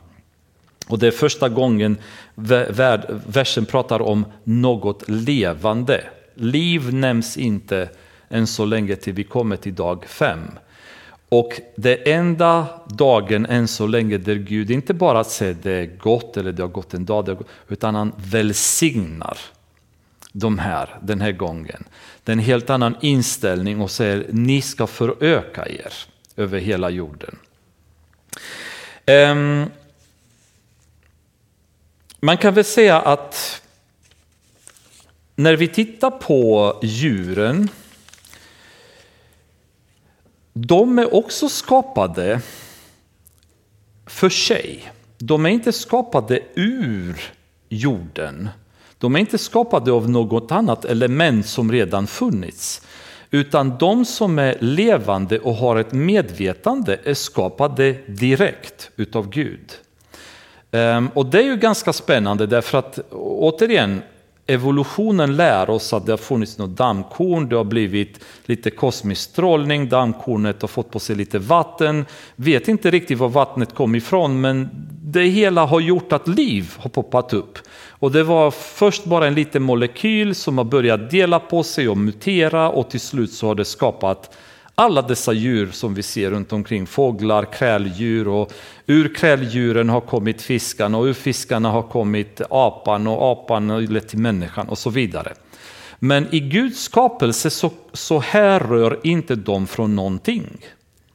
Och det är första gången versen pratar om något levande. Liv nämns inte än så länge till vi kommer till dag fem. Och det enda dagen än så länge där Gud inte bara säger det är gott eller det har gått en dag, utan han välsignar de här den här gången. Det är en helt annan inställning och säger ni ska föröka er över hela jorden. Um, man kan väl säga att när vi tittar på djuren, de är också skapade för sig. De är inte skapade ur jorden. De är inte skapade av något annat element som redan funnits. Utan de som är levande och har ett medvetande är skapade direkt utav Gud. Ehm, och det är ju ganska spännande därför att återigen, evolutionen lär oss att det har funnits något dammkorn, det har blivit lite kosmisk strålning, dammkornet har fått på sig lite vatten, vet inte riktigt var vattnet kom ifrån men det hela har gjort att liv har poppat upp. Och det var först bara en liten molekyl som har börjat dela på sig och mutera och till slut så har det skapat alla dessa djur som vi ser runt omkring, fåglar, kräldjur och ur kräldjuren har kommit fiskarna och ur fiskarna har kommit apan och apan har lett till människan och så vidare. Men i Guds skapelse så, så härrör inte de från någonting.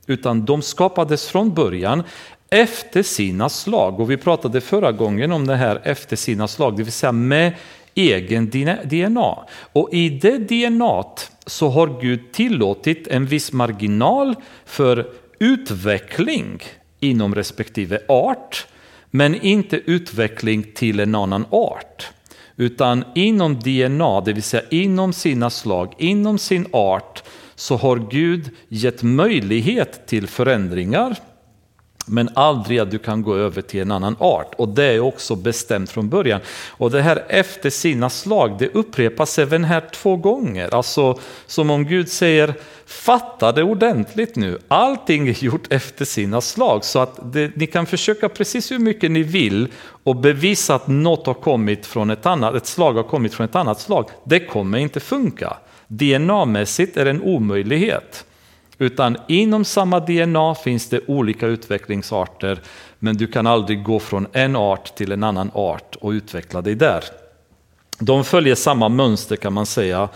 Utan de skapades från början efter sina slag. Och vi pratade förra gången om det här efter sina slag, det vill säga med egen DNA. Och i det DNA så har Gud tillåtit en viss marginal för utveckling inom respektive art, men inte utveckling till en annan art. Utan inom DNA, det vill säga inom sina slag, inom sin art, så har Gud gett möjlighet till förändringar men aldrig att du kan gå över till en annan art. Och det är också bestämt från början. Och det här efter sina slag, det upprepas även här två gånger. Alltså som om Gud säger, fatta det ordentligt nu. Allting är gjort efter sina slag. Så att det, ni kan försöka precis hur mycket ni vill och bevisa att något har kommit från ett annat, ett slag har kommit från ett annat slag. Det kommer inte funka. DNA-mässigt är det en omöjlighet. Utan inom samma DNA finns det olika utvecklingsarter, men du kan aldrig gå från en art till en annan art och utveckla dig där. De följer samma mönster kan man säga,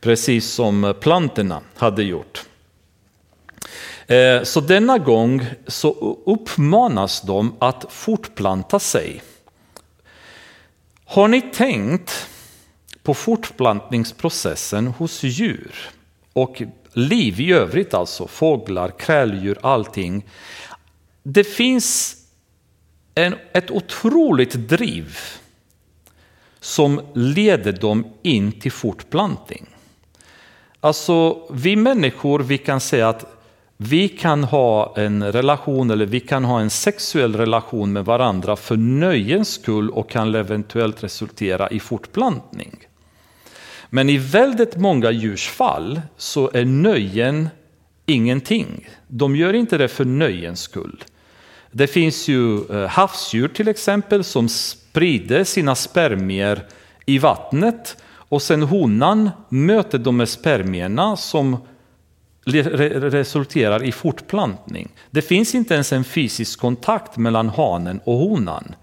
precis som plantorna hade gjort. Eh, så denna gång så uppmanas de att fortplanta sig. Har ni tänkt på fortplantningsprocessen hos djur? Och liv i övrigt alltså, fåglar, kräldjur, allting. Det finns en, ett otroligt driv som leder dem in till fortplantning. Alltså vi människor, vi kan säga att vi kan ha en relation eller vi kan ha en sexuell relation med varandra för nöjens skull och kan eventuellt resultera i fortplantning. Men i väldigt många djurs fall så är nöjen ingenting. De gör inte det för nöjens skull. Det finns ju eh, havsdjur till exempel som sprider sina spermier i vattnet och sen honan möter de med spermierna som resulterar i fortplantning. Det finns inte ens en fysisk kontakt mellan hanen och honan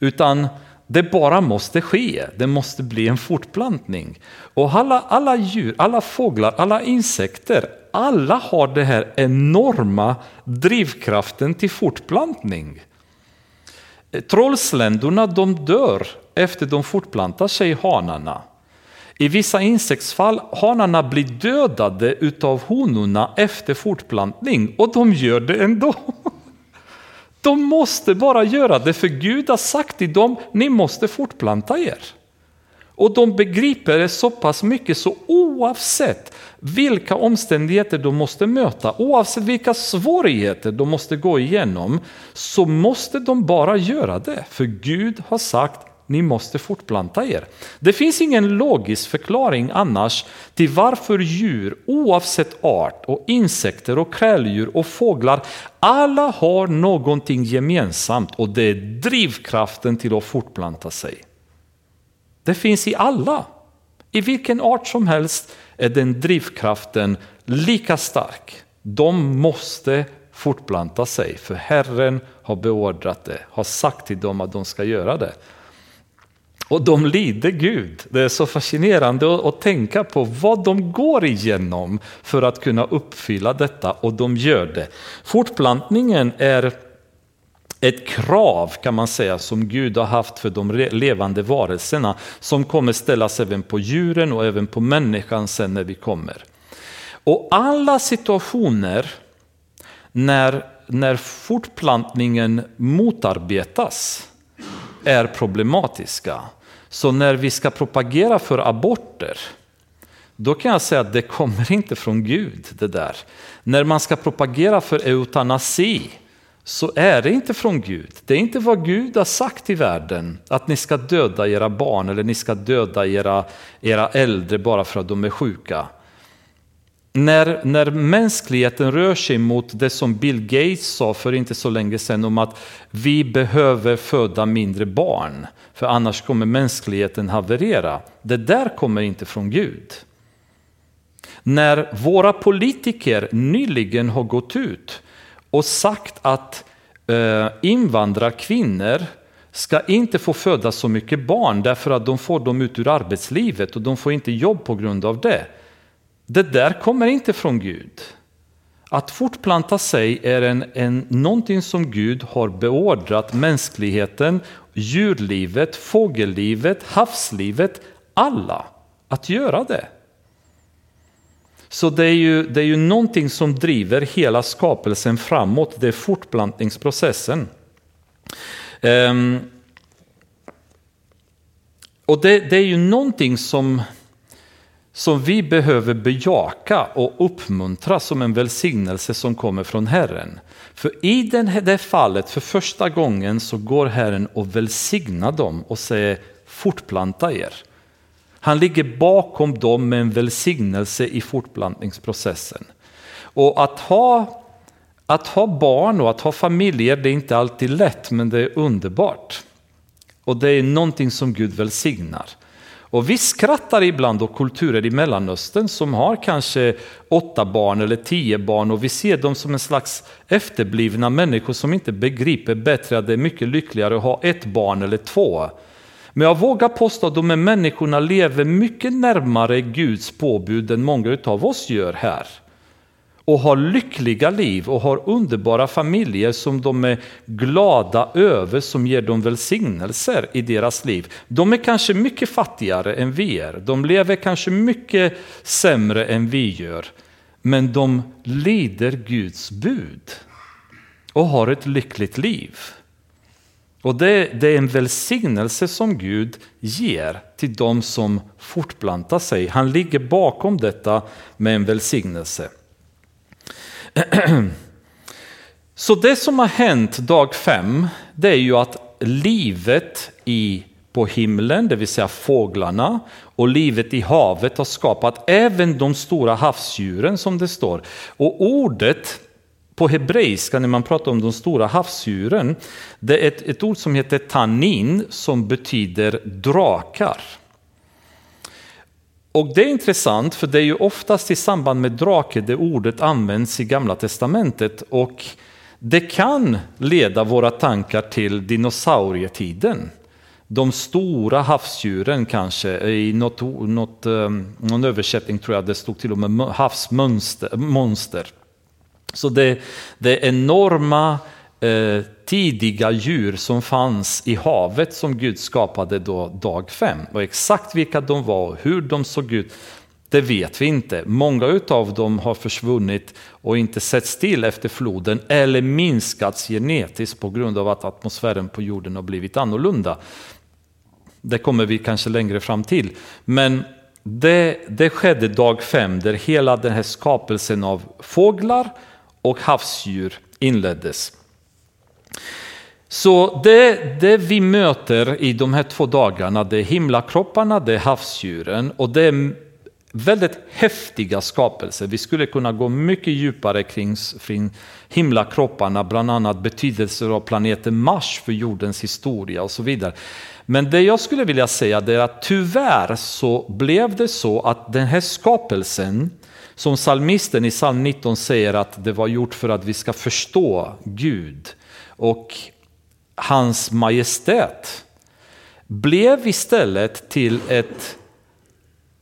utan det bara måste ske, det måste bli en fortplantning. Och alla, alla djur, alla fåglar, alla insekter, alla har den här enorma drivkraften till fortplantning. Trollsländorna de dör efter de fortplantar sig, hanarna. I vissa insektsfall hanarna blir dödade utav honorna efter fortplantning och de gör det ändå. De måste bara göra det för Gud har sagt till dem, ni måste fortplanta er. Och de begriper det så pass mycket så oavsett vilka omständigheter de måste möta, oavsett vilka svårigheter de måste gå igenom, så måste de bara göra det. För Gud har sagt, ni måste fortplanta er. Det finns ingen logisk förklaring annars till varför djur oavsett art och insekter och kräldjur och fåglar alla har någonting gemensamt och det är drivkraften till att fortplanta sig. Det finns i alla. I vilken art som helst är den drivkraften lika stark. De måste fortplanta sig för Herren har beordrat det, har sagt till dem att de ska göra det. Och de lider Gud. Det är så fascinerande att tänka på vad de går igenom för att kunna uppfylla detta och de gör det. Fortplantningen är ett krav kan man säga som Gud har haft för de levande varelserna som kommer ställas även på djuren och även på människan sen när vi kommer. Och alla situationer när, när fortplantningen motarbetas är problematiska. Så när vi ska propagera för aborter, då kan jag säga att det kommer inte från Gud det där. När man ska propagera för eutanasi så är det inte från Gud. Det är inte vad Gud har sagt i världen, att ni ska döda era barn eller ni ska döda era, era äldre bara för att de är sjuka. När, när mänskligheten rör sig mot det som Bill Gates sa för inte så länge sedan om att vi behöver föda mindre barn, för annars kommer mänskligheten haverera. Det där kommer inte från Gud. När våra politiker nyligen har gått ut och sagt att eh, invandrarkvinnor ska inte få föda så mycket barn därför att de får dem ut ur arbetslivet och de får inte jobb på grund av det. Det där kommer inte från Gud. Att fortplanta sig är en, en, någonting som Gud har beordrat mänskligheten, djurlivet, fågellivet, havslivet, alla att göra det. Så det är, ju, det är ju någonting som driver hela skapelsen framåt, det är fortplantningsprocessen. Um, och det, det, är ju någonting som som vi behöver bejaka och uppmuntra som en välsignelse som kommer från Herren. För i det fallet, för första gången, så går Herren och välsignar dem och säger fortplanta er. Han ligger bakom dem med en välsignelse i fortplantningsprocessen. Och att ha, att ha barn och att ha familjer, det är inte alltid lätt, men det är underbart. Och det är någonting som Gud välsignar. Och vi skrattar ibland åt kulturer i Mellanöstern som har kanske åtta barn eller tio barn och vi ser dem som en slags efterblivna människor som inte begriper bättre att det är mycket lyckligare att ha ett barn eller två. Men jag vågar påstå att de här människorna lever mycket närmare Guds påbud än många av oss gör här och har lyckliga liv och har underbara familjer som de är glada över, som ger dem välsignelser i deras liv. De är kanske mycket fattigare än vi är, de lever kanske mycket sämre än vi gör, men de lider Guds bud och har ett lyckligt liv. Och det, det, är en välsignelse som Gud ger till de som fortplantar sig. Han ligger bakom detta med en välsignelse. Så det som har hänt dag fem, det är ju att livet i, på himlen, det vill säga fåglarna, och livet i havet har skapat även de stora havsdjuren som det står. Och ordet på hebreiska när man pratar om de stora havsdjuren, det är ett, ett ord som heter tannin som betyder drakar. Och det är intressant för det är ju oftast i samband med drake det ordet används i gamla testamentet och det kan leda våra tankar till dinosaurietiden. De stora havsdjuren kanske, i något, något, ehm, någon översättning tror jag det stod till och med havsmonster. Så det, det är enorma eh, tidiga djur som fanns i havet som Gud skapade då dag fem. Och exakt vilka de var och hur de såg ut, det vet vi inte. Många av dem har försvunnit och inte setts till efter floden eller minskats genetiskt på grund av att atmosfären på jorden har blivit annorlunda. Det kommer vi kanske längre fram till. Men det, det skedde dag fem där hela den här skapelsen av fåglar och havsdjur inleddes. Så det, det vi möter i de här två dagarna, det är himlakropparna, det är havsdjuren och det är väldigt häftiga skapelser. Vi skulle kunna gå mycket djupare kring, kring himlakropparna, bland annat betydelser av planeten Mars för jordens historia och så vidare. Men det jag skulle vilja säga är att tyvärr så blev det så att den här skapelsen, som psalmisten i psalm 19 säger att det var gjort för att vi ska förstå Gud och hans majestät, blev istället till ett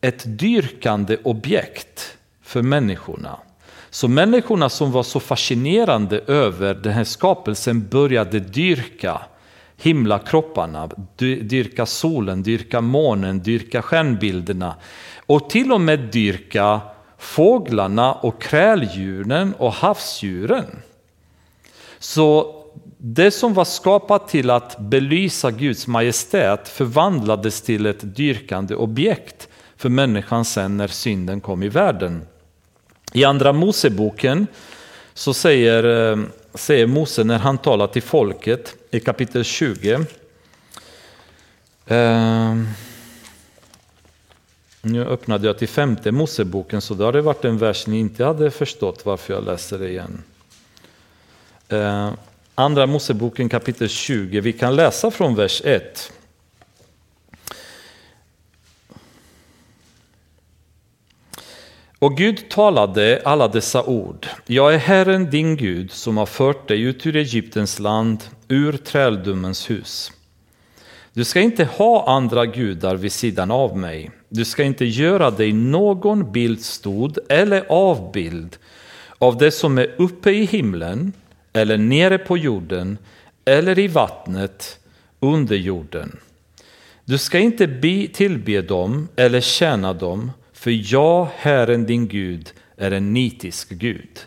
ett dyrkande objekt för människorna. Så människorna som var så fascinerande över den här skapelsen började dyrka himlakropparna, dyrka solen, dyrka månen, dyrka stjärnbilderna och till och med dyrka fåglarna och kräldjuren och havsdjuren. Så det som var skapat till att belysa Guds majestät förvandlades till ett dyrkande objekt för människan sen när synden kom i världen. I andra Moseboken så säger, eh, säger Mose när han talar till folket i kapitel 20. Eh, nu öppnade jag till femte Moseboken så då har det varit en vers ni inte hade förstått varför jag läser det igen. Eh, Andra Moseboken kapitel 20, vi kan läsa från vers 1. Och Gud talade alla dessa ord. Jag är Herren din Gud som har fört dig ut ur Egyptens land, ur träldomens hus. Du ska inte ha andra gudar vid sidan av mig. Du ska inte göra dig någon bildstod eller avbild av det som är uppe i himlen eller nere på jorden eller i vattnet under jorden. Du ska inte be tillbe dem eller tjäna dem för jag, Herren din Gud, är en nitisk Gud.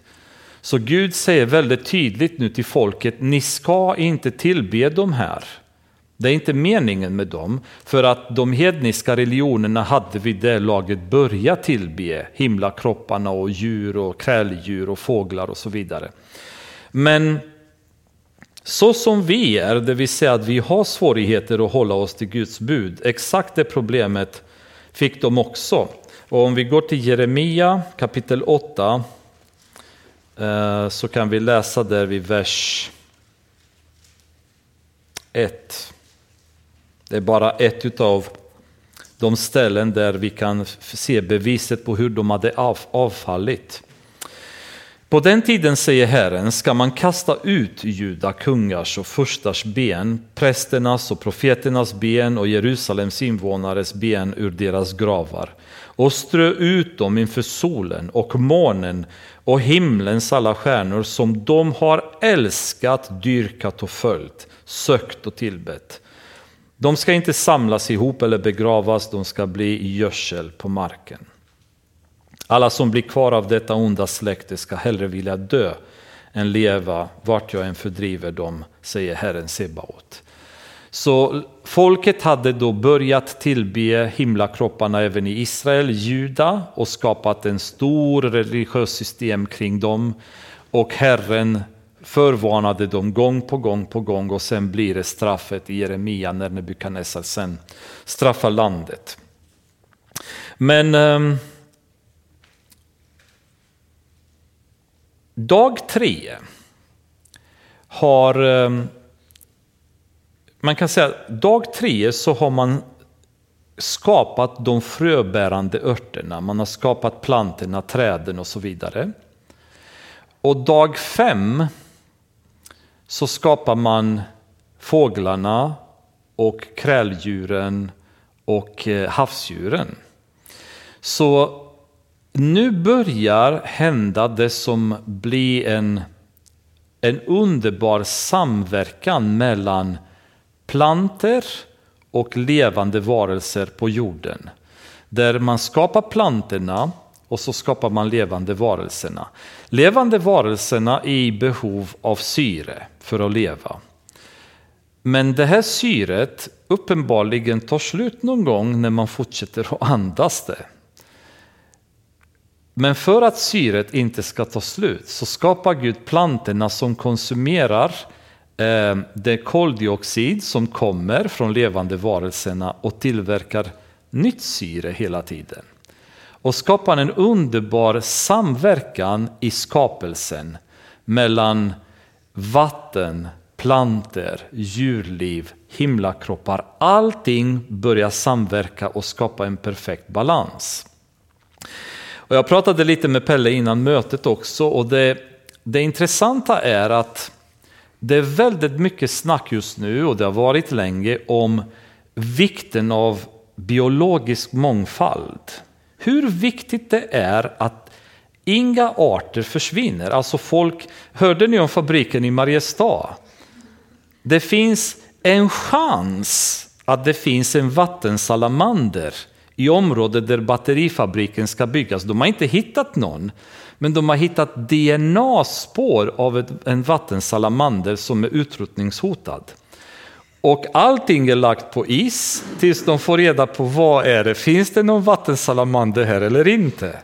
Så Gud säger väldigt tydligt nu till folket, ni ska inte tillbe de här. Det är inte meningen med dem, för att de hedniska religionerna hade vid det laget börjat tillbe himlakropparna och djur och kräldjur och fåglar och så vidare. Men så som vi är, det vill säga att vi har svårigheter att hålla oss till Guds bud, exakt det problemet fick de också. Och om vi går till Jeremia kapitel 8 eh, så kan vi läsa där vid vers 1. Det är bara ett av de ställen där vi kan se beviset på hur de hade avfallit. På den tiden, säger Herren, ska man kasta ut juda kungars och förstars ben, prästernas och profeternas ben och Jerusalems invånares ben ur deras gravar och strö ut dem inför solen och månen och himlens alla stjärnor som de har älskat, dyrkat och följt, sökt och tillbett. De ska inte samlas ihop eller begravas, de ska bli gödsel på marken. Alla som blir kvar av detta onda släkte ska hellre vilja dö än leva vart jag än fördriver dem, säger Herren Sebaot. Så folket hade då börjat tillbe himlakropparna även i Israel, Juda och skapat en stor religiös system kring dem. Och Herren förvarnade dem gång på gång på gång och sen blir det straffet i Jeremia när Nebukadnessar sen straffar landet. Men ehm, dag tre har eh, man kan säga dag tre så har man skapat de fröbärande örterna, man har skapat plantorna, träden och så vidare. Och dag fem så skapar man fåglarna och kräldjuren och eh, havsdjuren. Så nu börjar hända det som blir en, en underbar samverkan mellan planter och levande varelser på jorden. Där man skapar plantorna och så skapar man levande varelserna. Levande varelserna är i behov av syre för att leva. Men det här syret uppenbarligen tar slut någon gång när man fortsätter att andas det. Men för att syret inte ska ta slut så skapar Gud plantorna som konsumerar eh, det koldioxid som kommer från levande varelserna och tillverkar nytt syre hela tiden. Och skapar en underbar samverkan i skapelsen mellan vatten, planter, djurliv, himlakroppar. Allting börjar samverka och skapa en perfekt balans. Och jag pratade lite med Pelle innan mötet också och det, det intressanta är att det är väldigt mycket snack just nu och det har varit länge om vikten av biologisk mångfald. Hur viktigt det är att inga arter försvinner. Alltså folk, hörde ni om fabriken i Mariestad? Det finns en chans att det finns en vattensalamander i området där batterifabriken ska byggas. De har inte hittat någon, men de har hittat DNA-spår av en vattensalamander som är utrotningshotad. Och allting är lagt på is tills de får reda på vad är det, finns det någon vattensalamander här eller inte?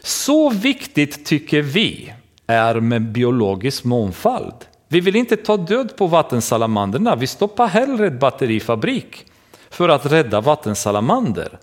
Så viktigt tycker vi är med biologisk mångfald. Vi vill inte ta död på vattensalamanderna, vi stoppar hellre ett batterifabrik för att rädda vattensalamander.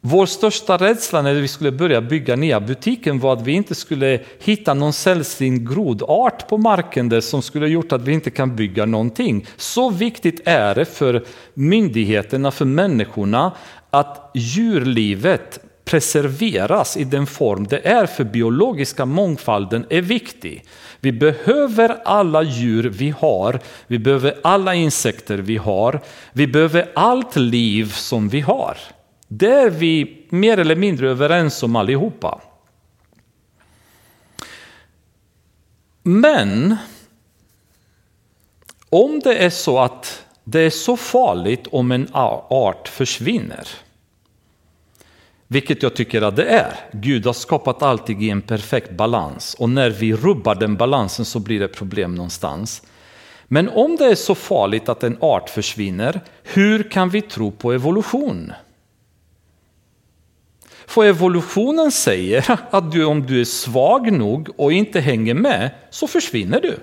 Vår största rädsla när vi skulle börja bygga nya butiken var att vi inte skulle hitta någon sällsynt grodart på marken där som skulle gjort att vi inte kan bygga någonting. Så viktigt är det för myndigheterna, för människorna att djurlivet preserveras i den form det är för biologiska mångfalden är viktig. Vi behöver alla djur vi har, vi behöver alla insekter vi har, vi behöver allt liv som vi har. Det är vi mer eller mindre överens om allihopa. Men om det är så att det är så farligt om en art försvinner, vilket jag tycker att det är. Gud har skapat allting i en perfekt balans och när vi rubbar den balansen så blir det problem någonstans. Men om det är så farligt att en art försvinner, hur kan vi tro på evolution? För evolutionen säger att du, om du är svag nog och inte hänger med så försvinner du.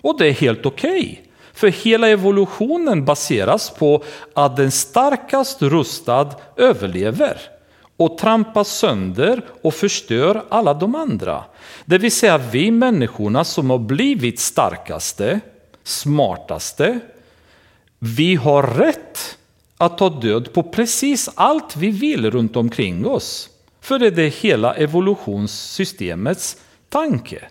Och det är helt okej. Okay. För hela evolutionen baseras på att den starkast rustad överlever och trampar sönder och förstör alla de andra. Det vill säga vi människorna som har blivit starkaste, smartaste, vi har rätt att ta död på precis allt vi vill runt omkring oss. För det är det hela evolutionssystemets tanke.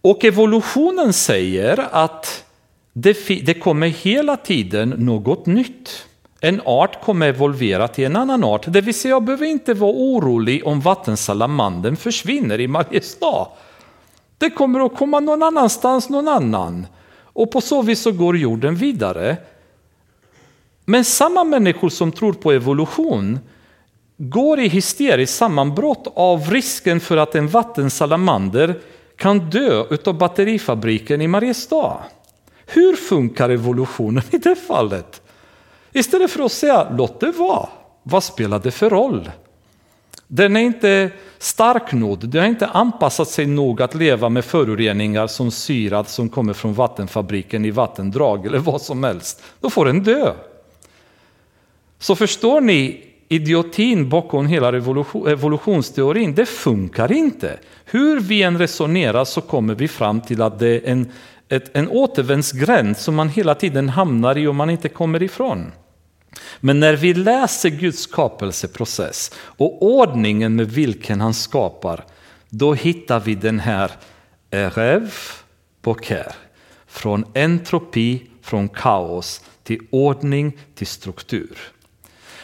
Och evolutionen säger att det, det kommer hela tiden något nytt. En art kommer evolvera till en annan art. Det vill säga, jag behöver inte vara orolig om vattensalamanden försvinner i Mariestad. Det kommer att komma någon annanstans, någon annan. Och på så vis så går jorden vidare. Men samma människor som tror på evolution går i hysteriskt sammanbrott av risken för att en vattensalamander kan dö av batterifabriken i Mariestad. Hur funkar evolutionen i det fallet? Istället för att säga låt det vara, vad spelar det för roll? Den är inte stark nog, den har inte anpassat sig nog att leva med föroreningar som syrat som kommer från vattenfabriken i vattendrag eller vad som helst. Då får den dö. Så förstår ni idiotin bakom hela evolutionsteorin? Det funkar inte. Hur vi än resonerar så kommer vi fram till att det är en, ett, en återvändsgränd som man hela tiden hamnar i och man inte kommer ifrån. Men när vi läser Guds skapelseprocess och ordningen med vilken han skapar, då hittar vi den här Erev Boker. Från entropi, från kaos till ordning, till struktur.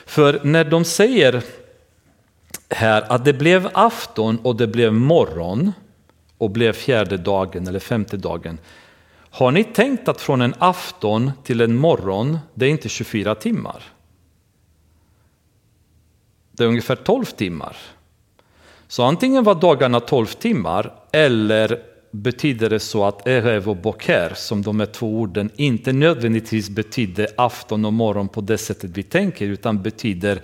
För när de säger här att det blev afton och det blev morgon och blev fjärde dagen eller femte dagen. Har ni tänkt att från en afton till en morgon, det är inte 24 timmar? Det är ungefär 12 timmar. Så antingen var dagarna 12 timmar eller betyder det så att Erev och Boker, som de är två orden, inte nödvändigtvis betyder afton och morgon på det sättet vi tänker, utan betyder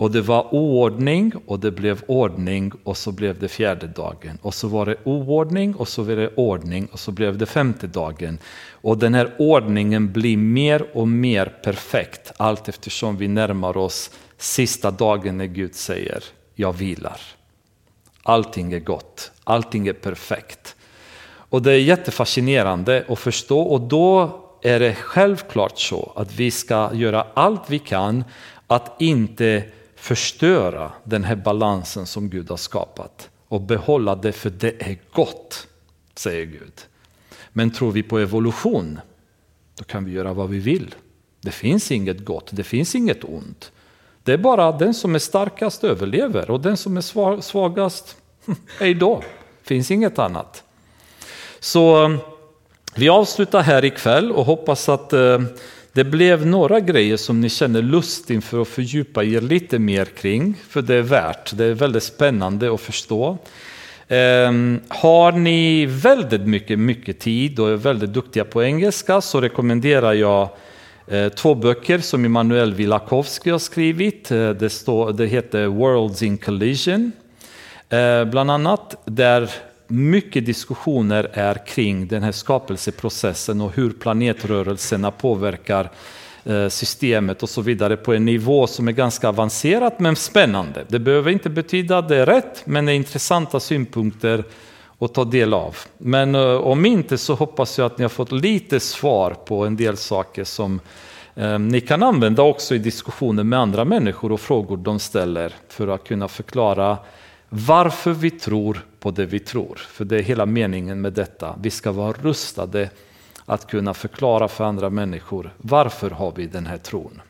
Och det var oordning och det blev ordning och så blev det fjärde dagen. Och så var det oordning och så var det ordning och så blev det femte dagen. Och den här ordningen blir mer och mer perfekt allt eftersom vi närmar oss sista dagen när Gud säger jag vilar. Allting är gott, allting är perfekt. Och det är jättefascinerande att förstå och då är det självklart så att vi ska göra allt vi kan att inte förstöra den här balansen som Gud har skapat och behålla det för det är gott, säger Gud. Men tror vi på evolution, då kan vi göra vad vi vill. Det finns inget gott, det finns inget ont. Det är bara den som är starkast överlever och den som är svagast, hej då. finns inget annat. Så eh, vi avslutar här ikväll och hoppas att eh, det blev några grejer som ni känner lust inför att fördjupa er lite mer kring, för det är värt, det är väldigt spännande att förstå. Ehm, har ni väldigt mycket, mycket tid och är väldigt duktiga på engelska så rekommenderar jag Eh, två böcker som Emanuel Vilakowski har skrivit. Eh, det, står, det heter Worlds in Collision, eh, bland annat, där mycket diskussioner är kring den här skapelseprocessen och hur planetrörelserna påverkar systemet och så vidare på en nivå som är ganska avancerat men spännande. Det behöver inte betyda att det är rätt men det är intressanta synpunkter att ta del av. Men eh, om inte så hoppas jag att ni har fått lite svar på en del saker som eh, ni kan använda också i diskussioner med andra människor och frågor de ställer för att kunna förklara varför vi tror på det vi tror. För det är hela meningen med detta. Vi ska vara rustade att kunna förklara för andra människor varför har vi den här tron.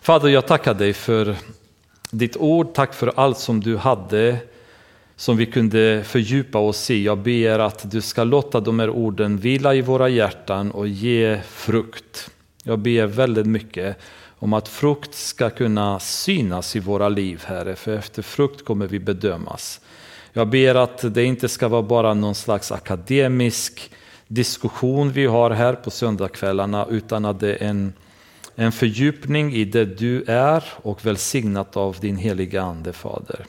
Fader, jag tackar dig för ditt ord. Tack för allt som du hade som vi kunde fördjupa oss i. Jag ber att du ska låta de här orden vila i våra hjärtan och ge frukt. Jag ber väldigt mycket om att frukt ska kunna synas i våra liv, Herre, för efter frukt kommer vi bedömas. Jag ber att det inte ska vara bara någon slags akademisk diskussion vi har här på söndagskvällarna, utan att det är en, en fördjupning i det du är och välsignat av din heliga Ande, Fader.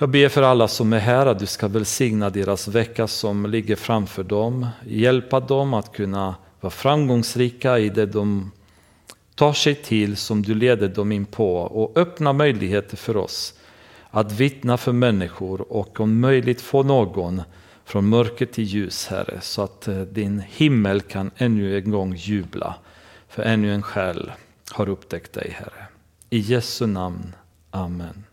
Jag ber för alla som är här att du ska välsigna deras vecka som ligger framför dem, hjälpa dem att kunna vara framgångsrika i det de tar sig till som du leder dem in på och öppna möjligheter för oss att vittna för människor och om möjligt få någon från mörker till ljus, Herre, så att eh, din himmel kan ännu en gång jubla. För ännu en själ har upptäckt dig, Herre. I Jesu namn. Amen.